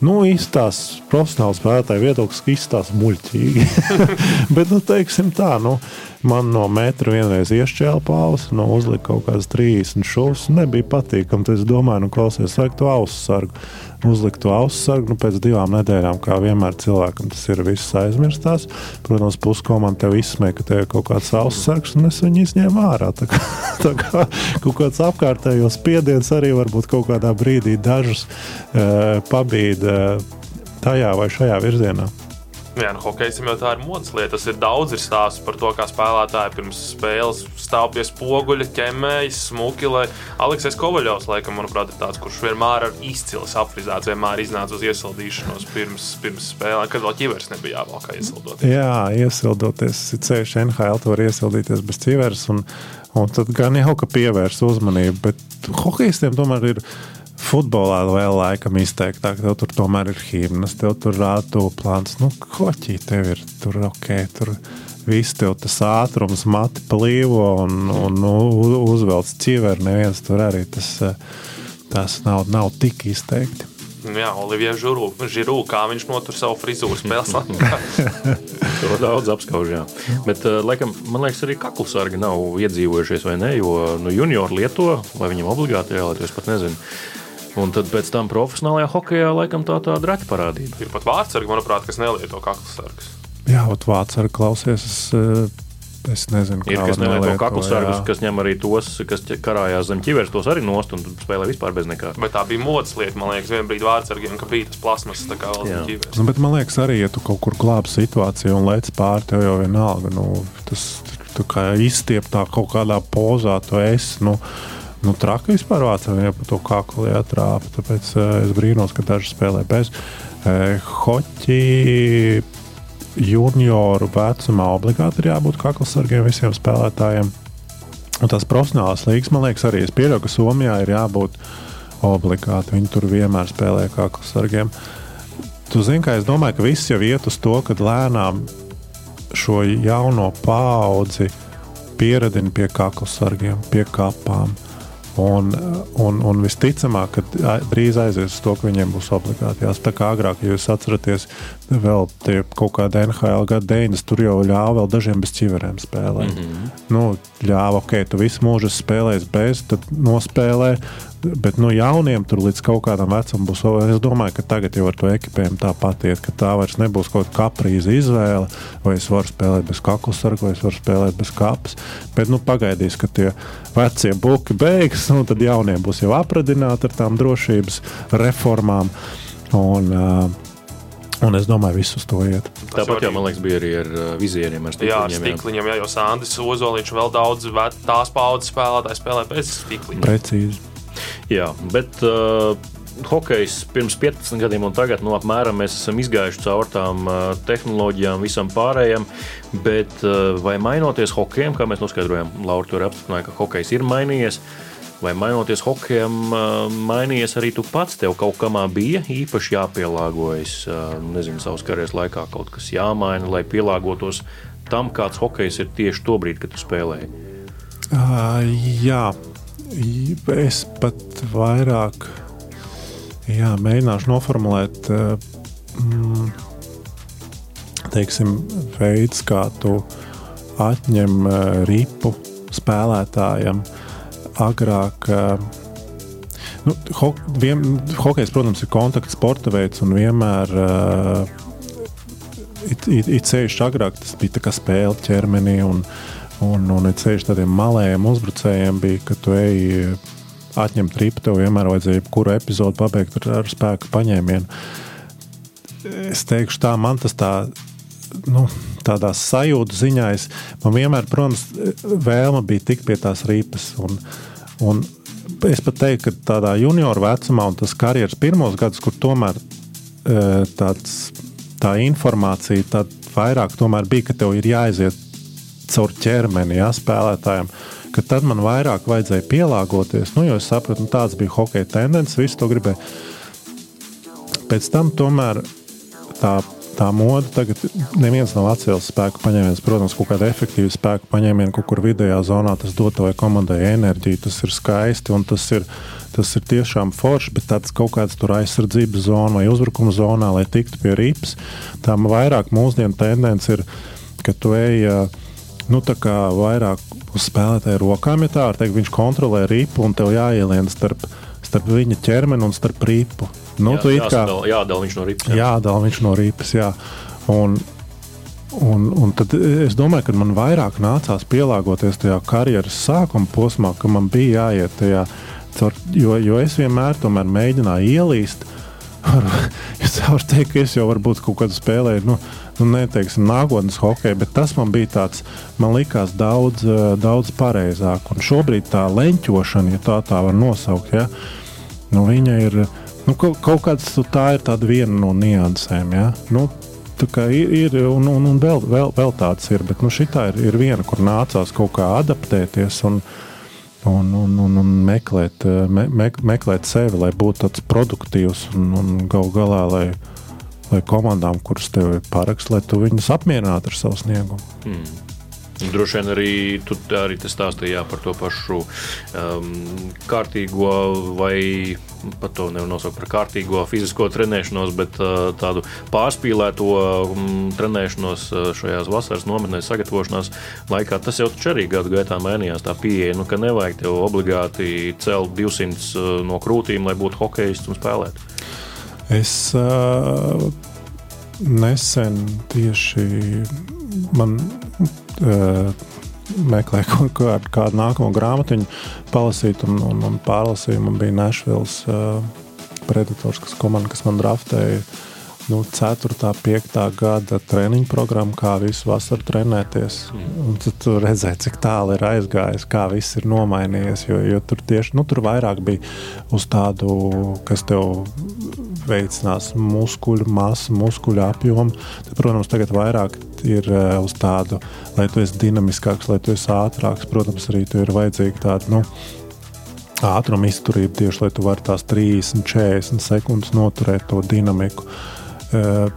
Nu, izstāsta profesionāls spēlētāja viedoklis, ka izstāsta muļķīgi. Bet, nu, teiksim tā, nu, man no metra vienreiz iešķēla pauze, no uzlika kaut kādas 30 šūnas. Nebija patīkami. Tad es domāju, nu, klausies, vajag to ausu sargu uzlikt to ausu sargu. Nu, pēc divām nedēļām, kā vienmēr cilvēkam tas ir viss aizmirstās. Protams, puskomanda tev izsmēja, ka tev ir kaut kāds ausu sargs, un es viņu izņēmu ārā. Tā kā, tā kā kaut kāds apkārtējos spiediens arī varbūt kaut kādā brīdī dažus uh, pabīd uh, tajā vai šajā virzienā. Jā, nu, hokejam jau tā ir modes lieta. Tas ir daudz ir stāsts par to, kā spēlētāji pirms spēles stāv pie spoguļa, ķemmējas, smuki. Lai Aleksis Kovaļovs, laikam, manuprāt, ir tāds, kurš vienmēr ir izcils apfrizēts, vienmēr iznāca uz iesildīšanos pirms, pirms spēlēm, kad vēl ķivers nebija jāvalkā iesildoties. Jā, iesildoties. Ceļš NHL to var iesildīties bez ķivers. Un, un tad gan jau ka pievērs uzmanību, bet hokeistiem tomēr ir Futbolā vēl laikam izteiktāk, tev tur tomēr ir himnas, tev tur rāda to plāns. Nu, koķī tev ir tur ok, tur viss tev tas ātrums, mati plīvo un, un nu, uzvelc ķiveri. Neviens tur arī tas, tas nav, nav tik izteikti. Jā, Olivija Žiru, kā viņš notur savu frizūru spēles laikā. to daudz apskauž, jā. Bet, laikam, man liekas, arī kaklusargi nav iedzīvojušies vai ne, jo nu, juniori lieto, vai viņam obligāti jālieto, es pat nezinu. Un tad pēc tam profesionālajā hokeja laikam tā tāda reta parādība. Ir pat vārdsargi, manuprāt, kas nelieto kakla sargus. Jā, ot vārdsargi klausies. Es, eh, Es nezinu, ir kas nelieto kaklu sargus, kas ņem arī tos, kas karājās zem ķiveres, tos arī nost un spēlē vispār bez nekā. Bet tā bija modes lieta, man liekas, vienā brīdī vārdsargiem, ka bija tas plasmas, tā kā vēl zem ķiveres. Nu, bet man liekas, arī, ja tu kaut kur glābi situāciju un lec pāri, tev jau vienalga, nu, tas tu kā izstiep tā kaut kādā pozā, tu esi. Nu, nu, traki vispār vācam, ja pa to kaklu jātrāpa. Tāpēc uh, es brīnos, ka daži spēlē bez. Uh, hoķi junioru vecumā obligāti ir jābūt kaklasargiem visiem spēlētājiem. Un tās profesionālās līnijas, man liekas, arī es pieļauju, ka Somijā ir jābūt obligāti. Viņi tur vienmēr spēlē kaklasargiem. Tu zini, kā es domāju, ka viss jau iet uz to, ka lēnām šo jauno paudzi pieradina pie kaklasargiem, pie kapām. Un, un, un visticamāk, ka drīz aizies uz to, ka viņiem būs obligāti jāspēlē. Tā kā agrāk, ja jūs atceraties, vēl kaut kāda NHL gada 90, tur jau ļāva vēl dažiem bez ķiverēm spēlēt. Mm -hmm. nu, ļāva, ok, tu visu mūžu spēlēsi bez, tad nospēlē. Bet nu, jauniem tur līdz kaut kādam vecumam būs. Es domāju, ka tagad jau ar to ekipējumu tāpat iet, ka tā vairs nebūs kaut kāda kaprīza izvēle. Vai es varu spēlēt bez kakla sarga, vai es varu spēlēt bez kapas. Bet nu, pagaidīs, ka tie vecie buki beigas, un tad jaunie būs jau apradināti ar tām drošības reformām. Un, uh, Un es domāju, visus to iet. Tāpat jau, man liekas, bija arī ar uh, vizieriem. Ar jā, ar stikliņiem, jā, jo Sandis Ozoliņš vēl daudz tās paudzes spēlētāju spēlē bez stikliņa. Precīzi. Jā, bet uh, hokejs pirms 15 gadiem un tagad nu, apmēram mēs esam izgājuši cauri tām uh, tehnoloģijām, visam pārējiem. Bet uh, vai mainoties hokejam, kā mēs noskaidrojām, Laura tur apstiprināja, ka hokejs ir mainījies. Vai mainoties hokejam, mainījies arī tu pats? Tev kaut kamā bija īpaši jāpielāgojas, nezinu, savas karjeras laikā kaut kas jāmaina, lai pielāgotos tam, kāds hokejs ir tieši to brīdi, kad tu spēlēji. Uh, jā, es pat vairāk jā, mēģināšu noformulēt. Mm, teiksim, veids, kā tu atņem ripu spēlētājam, uh, agrāk. Nu, ho, vien, hokejs, protams, ir kontakts sporta veids un vienmēr uh, it, it, it ceļš agrāk tas bija spēle ķermenī. Un, un, un it ceļš tādiem malējiem uzbrucējiem bija, ka tu ej atņemt ripu, tev vienmēr vajadzēja jebkuru epizodi pabeigt ar, ar spēku paņēmienu. Es teikšu, tā man tas tā. Nu, tādā sajūta ziņā es, man vienmēr, protams, vēlme bija tikt pie tās rīpas. Un, un es pat teiktu, ka tādā junioru vecumā un tas karjeras pirmos gadus, kur tomēr e, tāds, tā informācija tad vairāk bija, ka tev ir jāiziet caur ķermeni, jā, spēlētājiem. Tad man vairāk vajadzēja pielāgoties, nu, jo es sapratu, nu, tāds bija hokeja tendence, visu to gribēju. Pēc tam tomēr tā tā mode tagad neviens nav atcēlis spēku paņēmienus. Protams, kaut kāda efektīva spēku paņēmiena kaut kur vidējā zonā, tas dod vai komandai enerģiju, tas ir skaisti un tas ir, tas ir tiešām forši, bet tāds kaut kāds tur aizsardzības zona vai uzbrukuma zonā, lai tiktu pie rips, tā vairāk mūsdienu tendence ir, ka tu ej. Nu, vairāk uz spēlētāja rokām, ja tā var teikt, viņš kontrolē ripu un tev jāielien starp, starp viņa ķermeni un starp ripu. Nu, jā, jāsadala, kā, jādala viņš no ripas. Jā. Jādala viņš no ripas, jā. Un, Un, un tad es domāju, ka man vairāk nācās pielāgoties tajā karjeras sākuma posmā, ka man bija jāiet tajā, jo, jo es vienmēr mēģināju ielīst. es varu teikt, ka es jau varbūt kaut kādu spēlēju, nu, nu neteiksim, nākotnes hokeju, bet tas man bija tāds, man likās daudz, daudz pareizāk. Un šobrīd tā leņķošana, ja tā tā var nosaukt, ja, nu, viņa ir Nu, kaut, kaut kāds tā ir viena no niansēm. Ja? Nu, ir, ir un, un, un vēl, vēl, vēl tāds ir, bet nu, šī ir, ir viena, kur nācās kaut kā adaptēties un, un, un, un, un meklēt, me, me, meklēt sevi, lai būtu tāds produktīvs un, un gal galā, lai, lai komandām, kuras tev ir paraksts, lai tu viņus apmierinātu ar savu sniegumu. Mm. Droši vien arī tu arī stāstīji par to pašu um, kārtīgo, vai pat to nevar nosaukt par kārtīgo fizisko trenēšanos, bet uh, tādu pārspīlēto um, trenēšanos uh, šajās vasaras nometnēs, sagatavošanās laikā. Tas jau arī gadu gaitā mainījās. Tā pieeja, nu, ka nevajag tev obligāti celt 200 uh, no krūtīm, lai būtu hokejists un spēlētu. Es uh, nesen tieši man uh, meklēju kādu, kādu nākamo grāmatu, palasīt, un, un, un pārlasīju. Man bija Nešvils uh, Predators, kas, komanda, kas man draftēja. Nu, 4. un 5. gada treniņu programma, kā visu vasaru trenēties. Un tad tu redzēji, cik tālu ir aizgājis, kā viss ir nomainījies. Jo, jo tur tieši nu, tur vairāk bija uz tādu, kas tev veicinās muskuļu masu, muskuļu apjomu. Tad, protams, tagad vairāk ir uh, uz tādu, lai tu esi dinamiskāks, lai tu esi ātrāks. Protams, arī tur ir vajadzīga tāda. Nu, Ātruma izturība tieši lai tu varētu tās 30, 40 sekundes noturēt to dinamiku. Uh,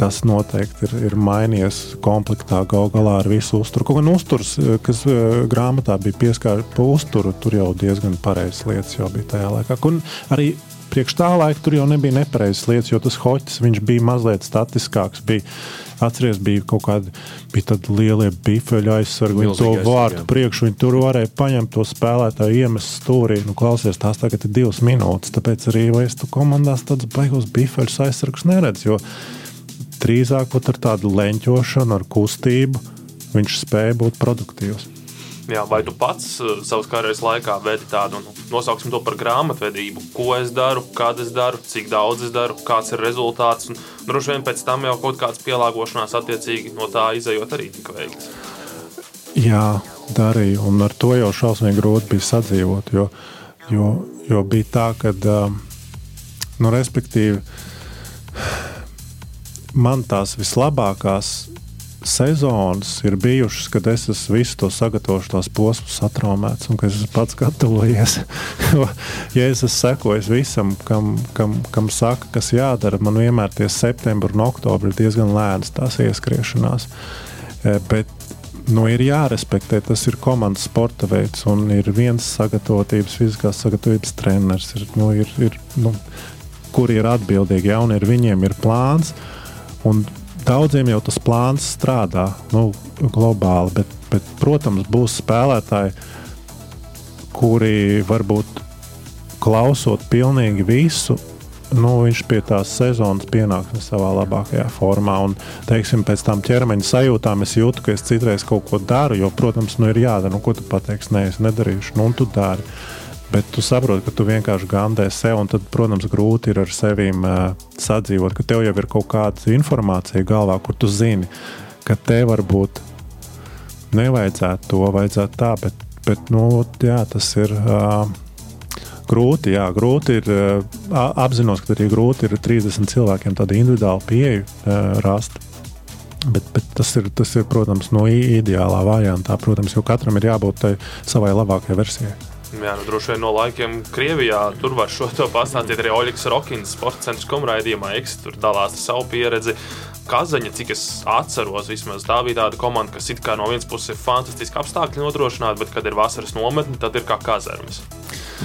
tas noteikti ir, ir mainījies komplektā gal galā ar visu uzturu. Kaut gan uzturs, kas uh, grāmatā bija pieskārts pa uzturu, tur jau diezgan pareizas lietas jau bija tajā laikā. Un arī priekš tā laika tur jau nebija nepareizas lietas, jo tas hoķis bija mazliet statiskāks. Bija, Atcerieties, bija kaut kādi bija lielie bifeļu aizsargi, viņi to vārtu priekšu, viņi tur varēja paņemt to spēlētāju, iemest stūrī. Nu, klausies, tās tagad ir divas minūtes, tāpēc arī es tu komandās tādus baigos bifeļus aizsargus neredzu, jo drīzāk ar tādu leņķošanu, ar kustību viņš spēja būt produktīvs. Jā, vai tu pats uh, savas karjeras laikā vedi tādu, nu, nosauksim to par grāmatvedību, ko es daru, kad es daru, cik daudz es daru, kāds ir rezultāts. Un droši vien pēc tam jau kaut kāds pielāgošanās attiecīgi no tā izējot arī tika veikts. Jā, darīju, un ar to jau šausmīgi grūti bija sadzīvot. Jo, jo, jo bija tā, ka, nu, respektīvi, man tās vislabākās sezonas ir bijušas, kad es esmu visu to sagatavojuši, tos posmus atraumēts un ka es esmu pats gatavojies. ja es esmu sekojis visam, kam, kam, kam saka, kas jādara, man vienmēr tie septembris un oktobris ir diezgan lēnas tās ieskriešanās. E, bet nu, ir jārespektē, tas ir komandas sporta veids, un ir viens sagatavotības, fiziskās sagatavotības treneris, ir, nu, ir, ir, nu, kuri ir atbildīgi, ja, ir, viņiem ir plāns. Un daudziem jau tas plāns strādā nu, globāli, bet, bet, protams, būs spēlētāji, kuri varbūt klausot pilnīgi visu. Nu, viņš pie tās sezonas pienāks savā labākajā formā. Un, teiksim, pēc tam ķermeņa sajūtām es jūtu, ka es citreiz kaut ko daru. Jo, protams, nu, ir jādara, nu, ko tu pateiksi, nē, es nedarīšu, nu, un tu dari. Uh, Bet tu saproti, ka tu vienkārši gandē sev, un tad, protams, grūti ir ar sevi uh, sadzīvot, ka tev jau ir kaut kāda informācija galvā, kur tu zini, ka te varbūt nevajadzētu to, vajadzētu tā, bet, bet nu, jā, tas ir. Uh, grūti, jā, grūti ir. Apzinos, ka arī grūti ir 30 cilvēkiem tādu individuālu pieeju rast. Bet, bet tas, ir, tas ir, protams, no ideālā variantā, protams, jo katram ir jābūt savai labākajai versijai. Jā, nu, droši vien no laikiem Krievijā tur var šo to pastāstīt arī Oļegs Rokins, sporta centra komraidījumā. Eks tur dalās ar savu pieredzi. Kazaņa, cik es atceros, vismaz tā bija tāda komanda, kas it kā no vienas puses ir fantastiski apstākļi nodrošināti, bet kad ir vasaras nometne, tad ir kā kazarmas.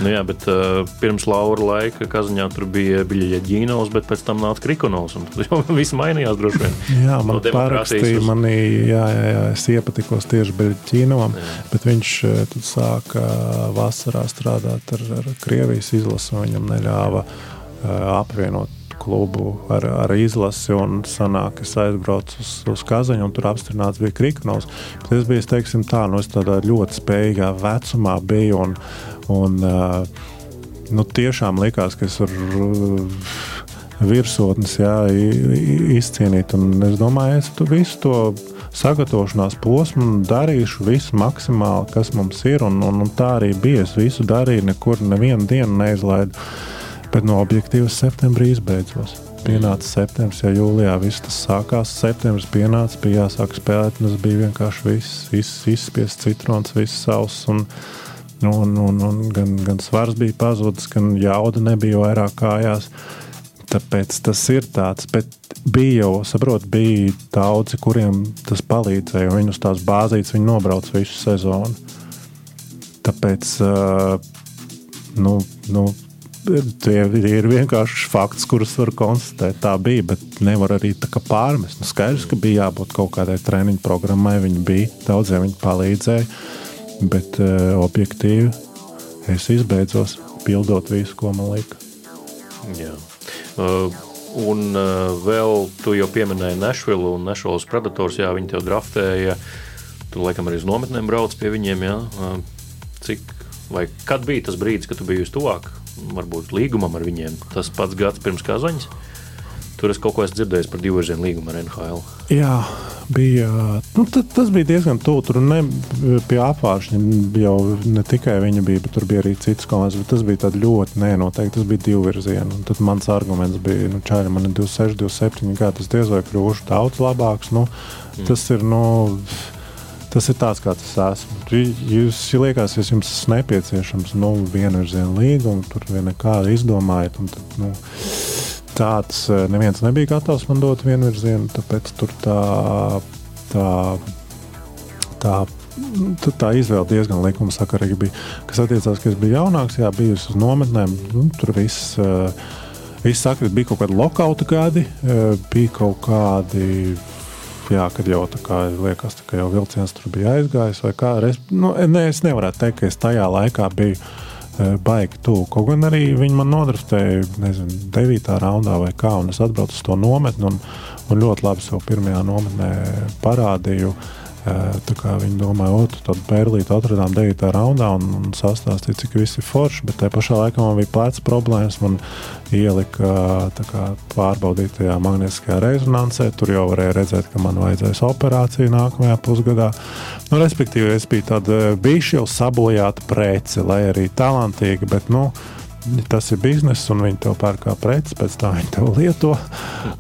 Nu jā, bet uh, pirms Laura laika Kazaņā tur bija Biļģīnovs, bet pēc tam nāca Krikonovs. Tad jau viss mainījās droši vien. Jā, man no parakstīja, uz... manī, jā, jā, jā, es iepatikos tieši Biļģīnovam, bet viņš eh, tad sāka vasarā strādāt ar, ar Krievijas izlasu, viņam neļāva uh, apvienot klubu ar, ar izlasi, un sanāk, es aizbraucu uz, uz Kazaņu, un tur apstiprināts bija Kriknovs. Bet es biju, teiksim, tā, nu, es tādā ļoti spējīgā vecumā biju, un, un nu, tiešām likās, ka es varu virsotnes jā, izcīnīt, un es domāju, es tu visu to sagatavošanās posmu darīšu visu maksimāli, kas mums ir, un, un, un tā arī bija. Es visu darīju, nekur nevienu dienu neizlaidu. Bet no objektīvas septembrī izbeidzos. Pienāca septembris, jau jūlijā viss tas sākās. Septembris pienāca, bija jāsāk spēlēt, un tas bija vienkārši viss, viss izspiests citrons, viss savs. Un, un, un, gan, gan svars bija pazudis, gan jauda nebija vairāk kājās. Tāpēc tas ir tāds, bet bija jau, saprotu, bija daudzi, kuriem tas palīdzēja. Viņi uz tās bāzītes viņi nobrauc visu sezonu. Tāpēc, nu, nu, tie ir vienkārši fakts, kurus var konstatēt. Tā bija, bet nevar arī pārmest. Nu, skaidrs, ka bija jābūt kaut kādai treniņu programmai. Viņi bija, daudziem viņi palīdzēja, bet uh, objektīvi es izbeidzos pildot visu, ko man lika. Jā. Uh, un uh, vēl tu jau pieminēji Nešvilu un Nešvilas Predators. Jā, viņi tev draftēja. Tu laikam arī uz nometnēm brauc pie viņiem. Jā. Uh, cik vai kad bija tas brīdis, kad tu biji uz tuvāk varbūt līgumam ar viņiem. Tas pats gads pirms Kazaņas. Tur es kaut ko esmu dzirdējis par divu virzienu līgumu ar NHL. Jā, bija. Nu, tas bija diezgan tuvu. Tur ne, pie apgājuma jau ne tikai viņa bija, bet tur bija arī citas komandas. Tas bija ļoti nenoteikti. Tas bija divu virzienu. Tad mans arguments bija, nu, čāļi man ir 26, 27 gadi. Tas diez vai kļūšu daudz labāks. Nu, mm. Tas ir. Nu, Tas ir tāds, kāds es esmu. Jūs liekas, ja jums tas nepieciešams, nu, viena virziena līguma, tur viena kāda izdomājat. Tad, nu, tāds eh, neviens nebija gatavs man dot vienu virzienu, tāpēc tur tā, tā, tā, tā izvēle diezgan likumsakarīga bija. Kas attiecās, ka es biju jaunāks, jā, bijusi uz nometnēm, nu, tur viss. Uh, Viss sakot, bija kaut kādi lokauta gadi, uh, bija kaut kādi jā, kad jau tā kā liekas, ka jau vilciens tur bija aizgājis, vai kā. Es, nu, ne, es nevaru teikt, ka es tajā laikā biju e, baigi tuvu. Kaut gan arī viņi man nodraftēja, nezinu, 9. raundā vai kā, un es atbraucu uz to nometni un, un ļoti labi sev pirmajā nometnē parādīju. Uh, Viņi domāja, ka tādu pērlīti atradām 9. raundā un, un sastāstīja, cik viss ir forši. Bet tajā pašā laikā man bija plecs problēmas. Man ielika kā, pārbaudīt tajā magnētiskajā rezonansē. Tur jau varēja redzēt, ka man vajadzēs operāciju nākamajā pusgadā. Nu, respektīvi, es biju tāda bijusi jau sabojāta prece, lai arī talantīga. Bet, nu, tas ir bizness, un viņi to pērk kā preci, pēc tam viņi to lieto.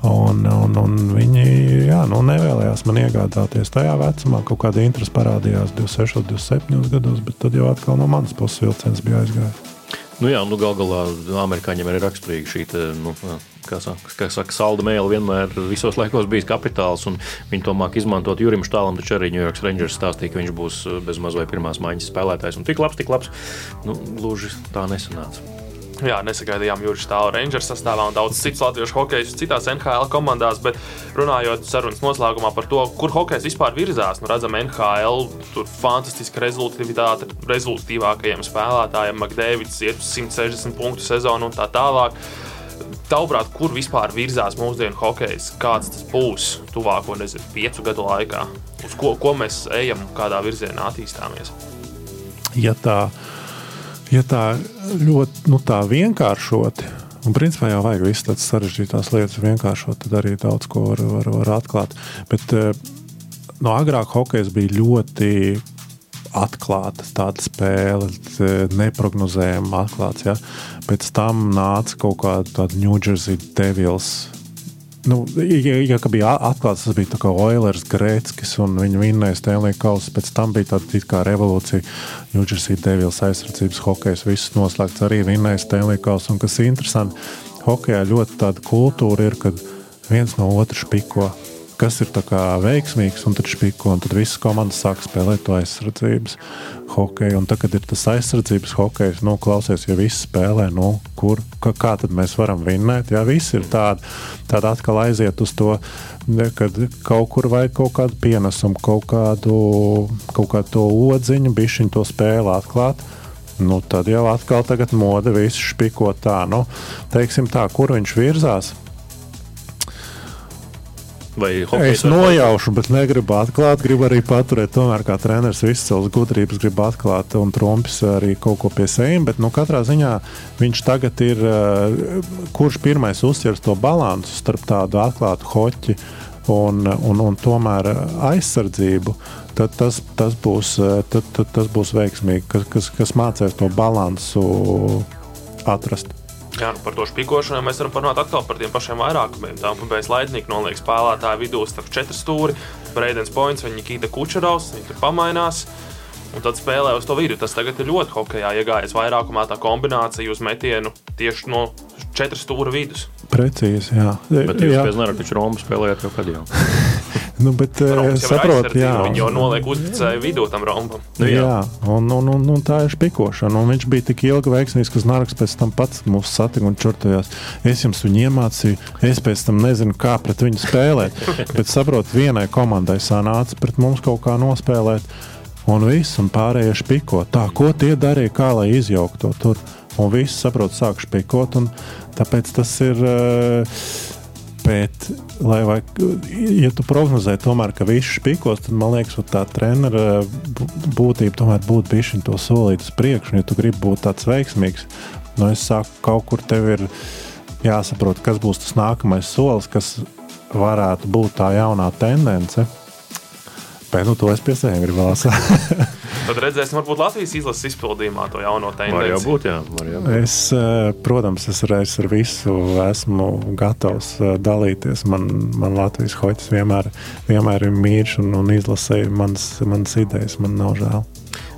Un, un, un viņi jā, nu, nevēlējās man iegādāties tajā vecumā. Kaut kāda interese parādījās 26, 27 gados, bet tad jau atkal no manas puses vilciens bija aizgājis. Nu jā, nu gal galā amerikāņiem ir raksturīga šī nu, kā saka, kā saka, salda mēlē vienmēr visos laikos bijis kapitāls, un viņi to māk izmantot. Jurim Štālam taču arī New York Rangers stāstīja, ka viņš būs bez maz vai pirmās maiņas spēlētājs. Un tik labs, tik labs, nu, gluži tā nesanāca. Jā, nesagaidījām Jurijs Tālu Rangers sastāvā un daudz citu latviešu hokeju citās NHL komandās, bet runājot sarunas noslēgumā par to, kur hokejs vispār virzās, nu redzam NHL, tur fantastiska rezultātivitāte rezultātīvākajiem spēlētājiem, Makdēvids iet uz 160 punktu sezonu un tā tālāk. Tavuprāt, kur vispār virzās mūsdienu hokejs? Kāds tas būs tuvāko, nezinu, piecu gadu laikā? Uz ko, ko mēs ejam, kādā virzienā attīstāmies? Ja tā ja tā ļoti nu, tā vienkāršoti, un principā jau vajag visas tādas sarežģītās lietas vienkāršot, tad arī daudz ko var, var, var atklāt. Bet eh, no agrāk hokejs bija ļoti atklāta tāda spēle, neparedzējama atklāts. Ja? Pēc tam nāca kaut kāda New Jersey Devils. Nu, ja, ja bija atklāts, tas bija Oilers, Grēckis un viņa vinnēja Stanley Kausu. Pēc tam bija tāda kā revolūcija, Jersey Devils aizsardzības hokejs, viss noslēgts arī vinnēja Stanley Kausu. Un kas interesanti, hokejā ļoti tāda kultūra ir, kad viens no otra špiko kas ir veiksmīgs, un tad špiko, un tad visas komandas sāk spēlēt to aizsardzības hokeju. Un tagad ir tas aizsardzības hokejs, nu, klausies, ja viss spēlē, nu, kur, kā, kā tad mēs varam vinnēt? Jā, viss ir tādi, tādi atkal aiziet uz to, kad kaut kur vajag kaut kādu pienesumu, kaut kādu, kaut kādu odziņu, bišķiņu to spēli atklāt. Nu, tad jau atkal ir mode, visu špiko tā, nu, teiksim tā, kur viņš virzās Es nojaušu, bet negribu atklāt. Gribu arī paturēt, tomēr kā treneris visas savas gudrības grib atklāt, un Trumpis arī kaut ko pie sevis. Bet nu, katrā ziņā viņš tagad ir, eh, kurš pirmais uzsvers to balansu starp tādu atklātu hoķi un, un, un tomēr aizsardzību. Tad tas, tas, būs, eh, tad, tad, tas būs veiksmīgi, kas, kas, kas mācīs to balansu atrast. Jā, nu par to spīkošanu mēs varam parunāt atkal par tiem pašiem vairākumiem. Tā pēc laidnieka noliek spēlētāju vidū starp četru stūri, Breidens Points, viņa Nikita Kučerovs, viņi tur pamainās. Un tad spēlē uz to vidu. Tas tagad ir ļoti hokeja iegājis vairākumā tā kombinācija uz metienu tieši no četru stūra vidus. Precīzi, jā. Bet jūs nevarat taču Romu spēlējāt jau kad jau. nu, bet saprot, jā. Viņi jau noliek uzticēju vidū tam Romam. Nu, jā, jā un, un, un, un tā ir špikošana. Un viņš bija tik ilgi veiksmīgs, ka Znarks pēc tam pats mūs satika un čurtojās. Es jums viņu iemācīju, es pēc tam nezinu, kā pret viņu spēlēt. bet saprot, vienai komandai sanāca pret mums kaut kā nospēlēt. Un viss, un pārējie špiko. Tā, ko tie darīja, kā lai izjauktu to tur. Un viss saprot, sāk špikot. Un, Tāpēc tas ir. Eh, bet, lai vai, ja tu prognozē, tomēr, ka viss spīkos, tad man liekas, ka tā treniņa būtība tomēr būtu bijusi to solīt uz priekšu. Ja tu gribi būt tāds veiksmīgs, nu es saku, kaut kur tev ir jāsaprot, kas būs tas nākamais solis, kas varētu būt tā jaunā tendence. Bet nu, to es pie sevis gribu vēl Tad redzēsim, varbūt Latvijas izlases izpildījumā to jauno tendenci. Var jau būt, jā. Jau būt. Es, eh, protams, es reiz ar visu esmu gatavs eh, dalīties. Man, man Latvijas hoķis vienmēr, vienmēr ir mīļš un, un izlasēja manas, manas idejas. Man nav žēl.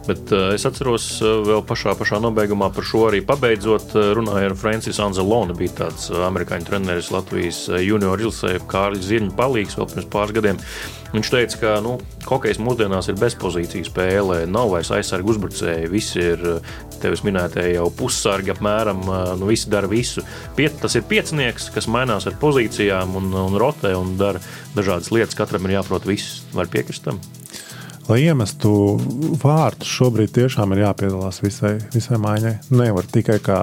Bet uh, es atceros, uh, vēl pašā, pašā nobeigumā par šo arī pabeidzot, uh, runāju ar Francisu Anzelonu. Bija tāds uh, amerikāņu treneris Latvijas junior izlasē, Kārlis Zirņš palīgs vēl pirms pāris gadiem. Viņš teica, ka nu, hokejs mūsdienās ir bezpozīcijas spēle, nav vairs aizsargu uzbrucēji. Visi ir tevis minētie jau pussargi apmēram, nu visi dara visu. Piet, tas ir piecinieks, kas mainās ar pozīcijām un, un rotē un dara dažādas lietas. Katram ir jāprot viss. Var piekrist tam? Lai iemestu vārtus, šobrīd tiešām ir jāpiedalās visai, visai maiņai. Nevar tikai kā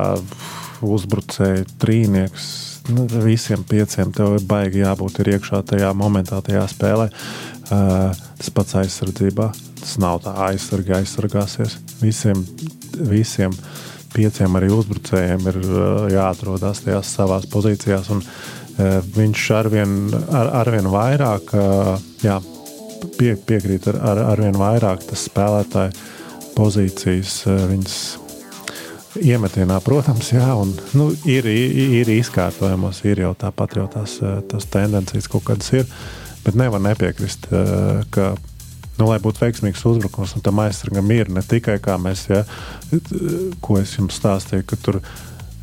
uzbrucēji, trīnieks. Nu, visiem pieciem tev ir baigi jābūt iekšā tajā momentā, tajā spēlē. Uh, tas pats aizsardzībā. Tas nav tā aizsarga aizsargāsies. Visiem, visiem pieciem arī uzbrucējiem ir uh, jāatrodas tajās savās pozīcijās. Un, uh, viņš arvien, ar, arvien vairāk jā, pie, piekrīt ar, ar, ar vien vairāk tas spēlētāju pozīcijas. Eh, viņas iemetienā, protams, jā, un, nu, ir, ir izkārtojamos, ir jau tāpat jau tās, eh, tās tendences kaut kādas ir, bet nevar nepiekrist, eh, ka, nu, lai būtu veiksmīgs uzbrukums, un tam aizsargam ir ne tikai kā mēs, ja, ko es jums stāstīju, ka tur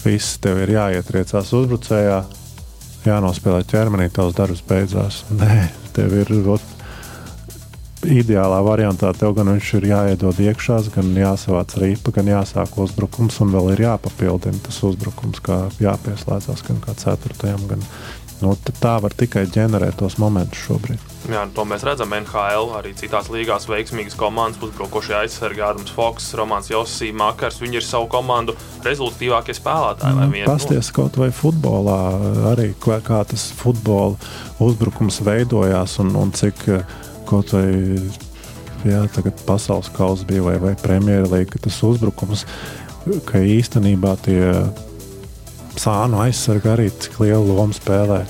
viss tev ir jāietriecās uzbrucējā, jānospēlē ķermenī, tavs darbs beidzās. Nē, tev ir ot, ideālā variantā tev gan viņš ir jāiedod iekšā, gan jāsavāc rīpa, gan jāsāk uzbrukums, un vēl ir jāpapildina tas uzbrukums, kā jāpieslēdzas gan kā ceturtajam. Gan, nu, tā var tikai ģenerēt tos momentus šobrīd. Jā, to mēs redzam NHL, arī citās līgās veiksmīgas komandas, uzbrukošie aizsargi, Ādams Foks, Romanis Josija, Makars. Viņi ir savu komandu rezultātīvākie spēlētāji. Mm, Pasties kaut vai futbolā, arī kā tas futbola uzbrukums veidojās un, un cik uh, kaut vai jā, pasaules kausa bija vai, vai premjerlīga, tas uzbrukums, ka īstenībā tie sānu aizsargi arī cik lielu lomu spēlē.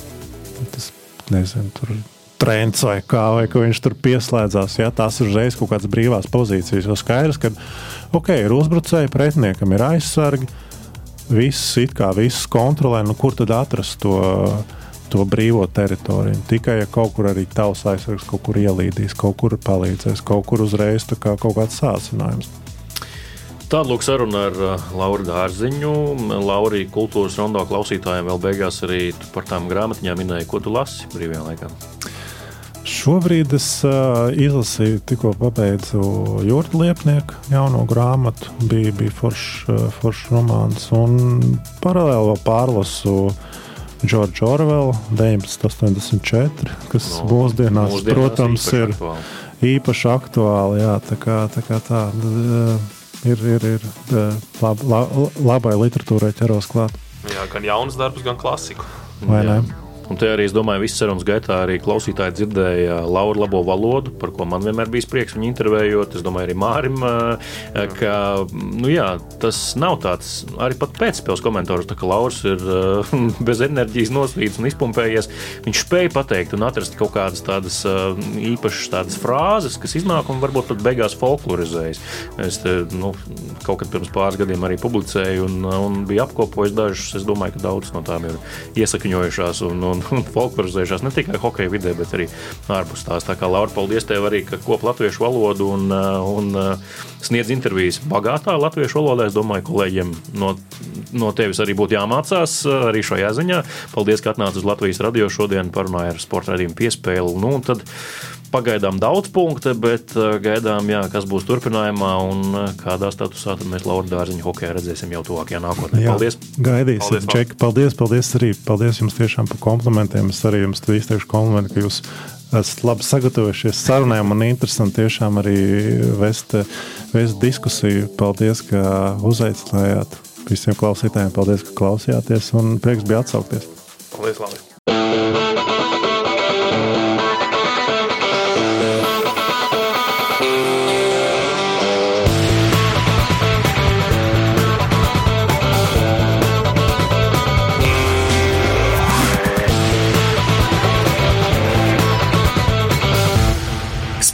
Tas, nezinu, tur trends vai kā, vai ka viņš tur pieslēdzās. Ja, tās ir uzreiz kaut kādas brīvās pozīcijas. Jo skaidrs, ka ok, ir uzbrucēji, pretiniekam ir aizsargi, viss it kā viss kontrolē, nu kur tad atrast to? To brīvo teritoriju. Tikai ja kaut kur arī tavs aizsargs kaut kur ielīdīs, kaut kur palīdzēs, kaut kur uzreiz kā kaut kāds sācinājums. Tāda lūk saruna ar uh, Lauru Dārziņu. Laurija kultūras rondo klausītājiem vēl beigās arī par tām grāmatiņām minēja, ko tu lasi brīvajā laikā. Šobrīd es uh, izlasīju, tikko pabeidzu Jurģa Liepnieku jauno grāmatu. Bija, bija foršs uh, forš romāns, un paralēli pārlasu Džordžu Orvelu 1984, kas no, mūsdienās, mūsdienās, protams, ir aktuāli. īpaši aktuāli. Jā, tā kā tā. Kā tā ir, ir, ir lab, lab, labai literatūrai ķeros klāt. Jā, gan jaunas darbus, gan klasiku. Vai ne? Un te arī, es domāju, visas sarunas gaitā arī klausītāji dzirdēja Lauru labo valodu, par ko man vienmēr bija prieks viņu intervējot. Es domāju, arī Mārim, ka nu jā, tas nav tāds arī pat pēcspēles komentārs, ka Lauris ir bez enerģijas nosvīts un izpumpējies. Viņš spēja pateikt un atrast kaut kādas tādas īpašas tādas frāzes, kas iznāk un varbūt pat beigās folklorizējas. Es te, nu, kaut kad pirms pāris gadiem arī publicēju un, un biju apkopojis dažus. Es domāju, ka daudz no tām ir iesakņojušās un, un un, folklorizējušās ne tikai hokeja vidē, bet arī ārpus tās. Tā kā Laura, paldies tev arī, ka kop latviešu valodu un, uh, un uh, sniedz intervijas bagātā latviešu valodā. Es domāju, kolēģiem no, no tevis arī būtu jāmācās uh, arī šajā ziņā. Paldies, ka atnācāt uz Latvijas radio šodien parunāja ar sporta radījumu piespēli. Nu, pagaidām daudz punktu, bet gaidām, jā, kas būs turpinājumā un kādā statusā mēs Laura Dārziņa hokeja redzēsim jau tuvākajā nākotnē. Jā, paldies! Gaidīsim, paldies, Čeki! Paldies, paldies arī! Paldies jums tiešām par komplimentiem! Es arī jums izteikšu komplimentu, ka jūs esat labi sagatavojušies sarunai. Man interesanti tiešām arī vest, vest diskusiju. Paldies, ka uzaicinājāt visiem klausītājiem. Paldies, ka klausījāties un prieks bija atsaukties. Paldies, labi!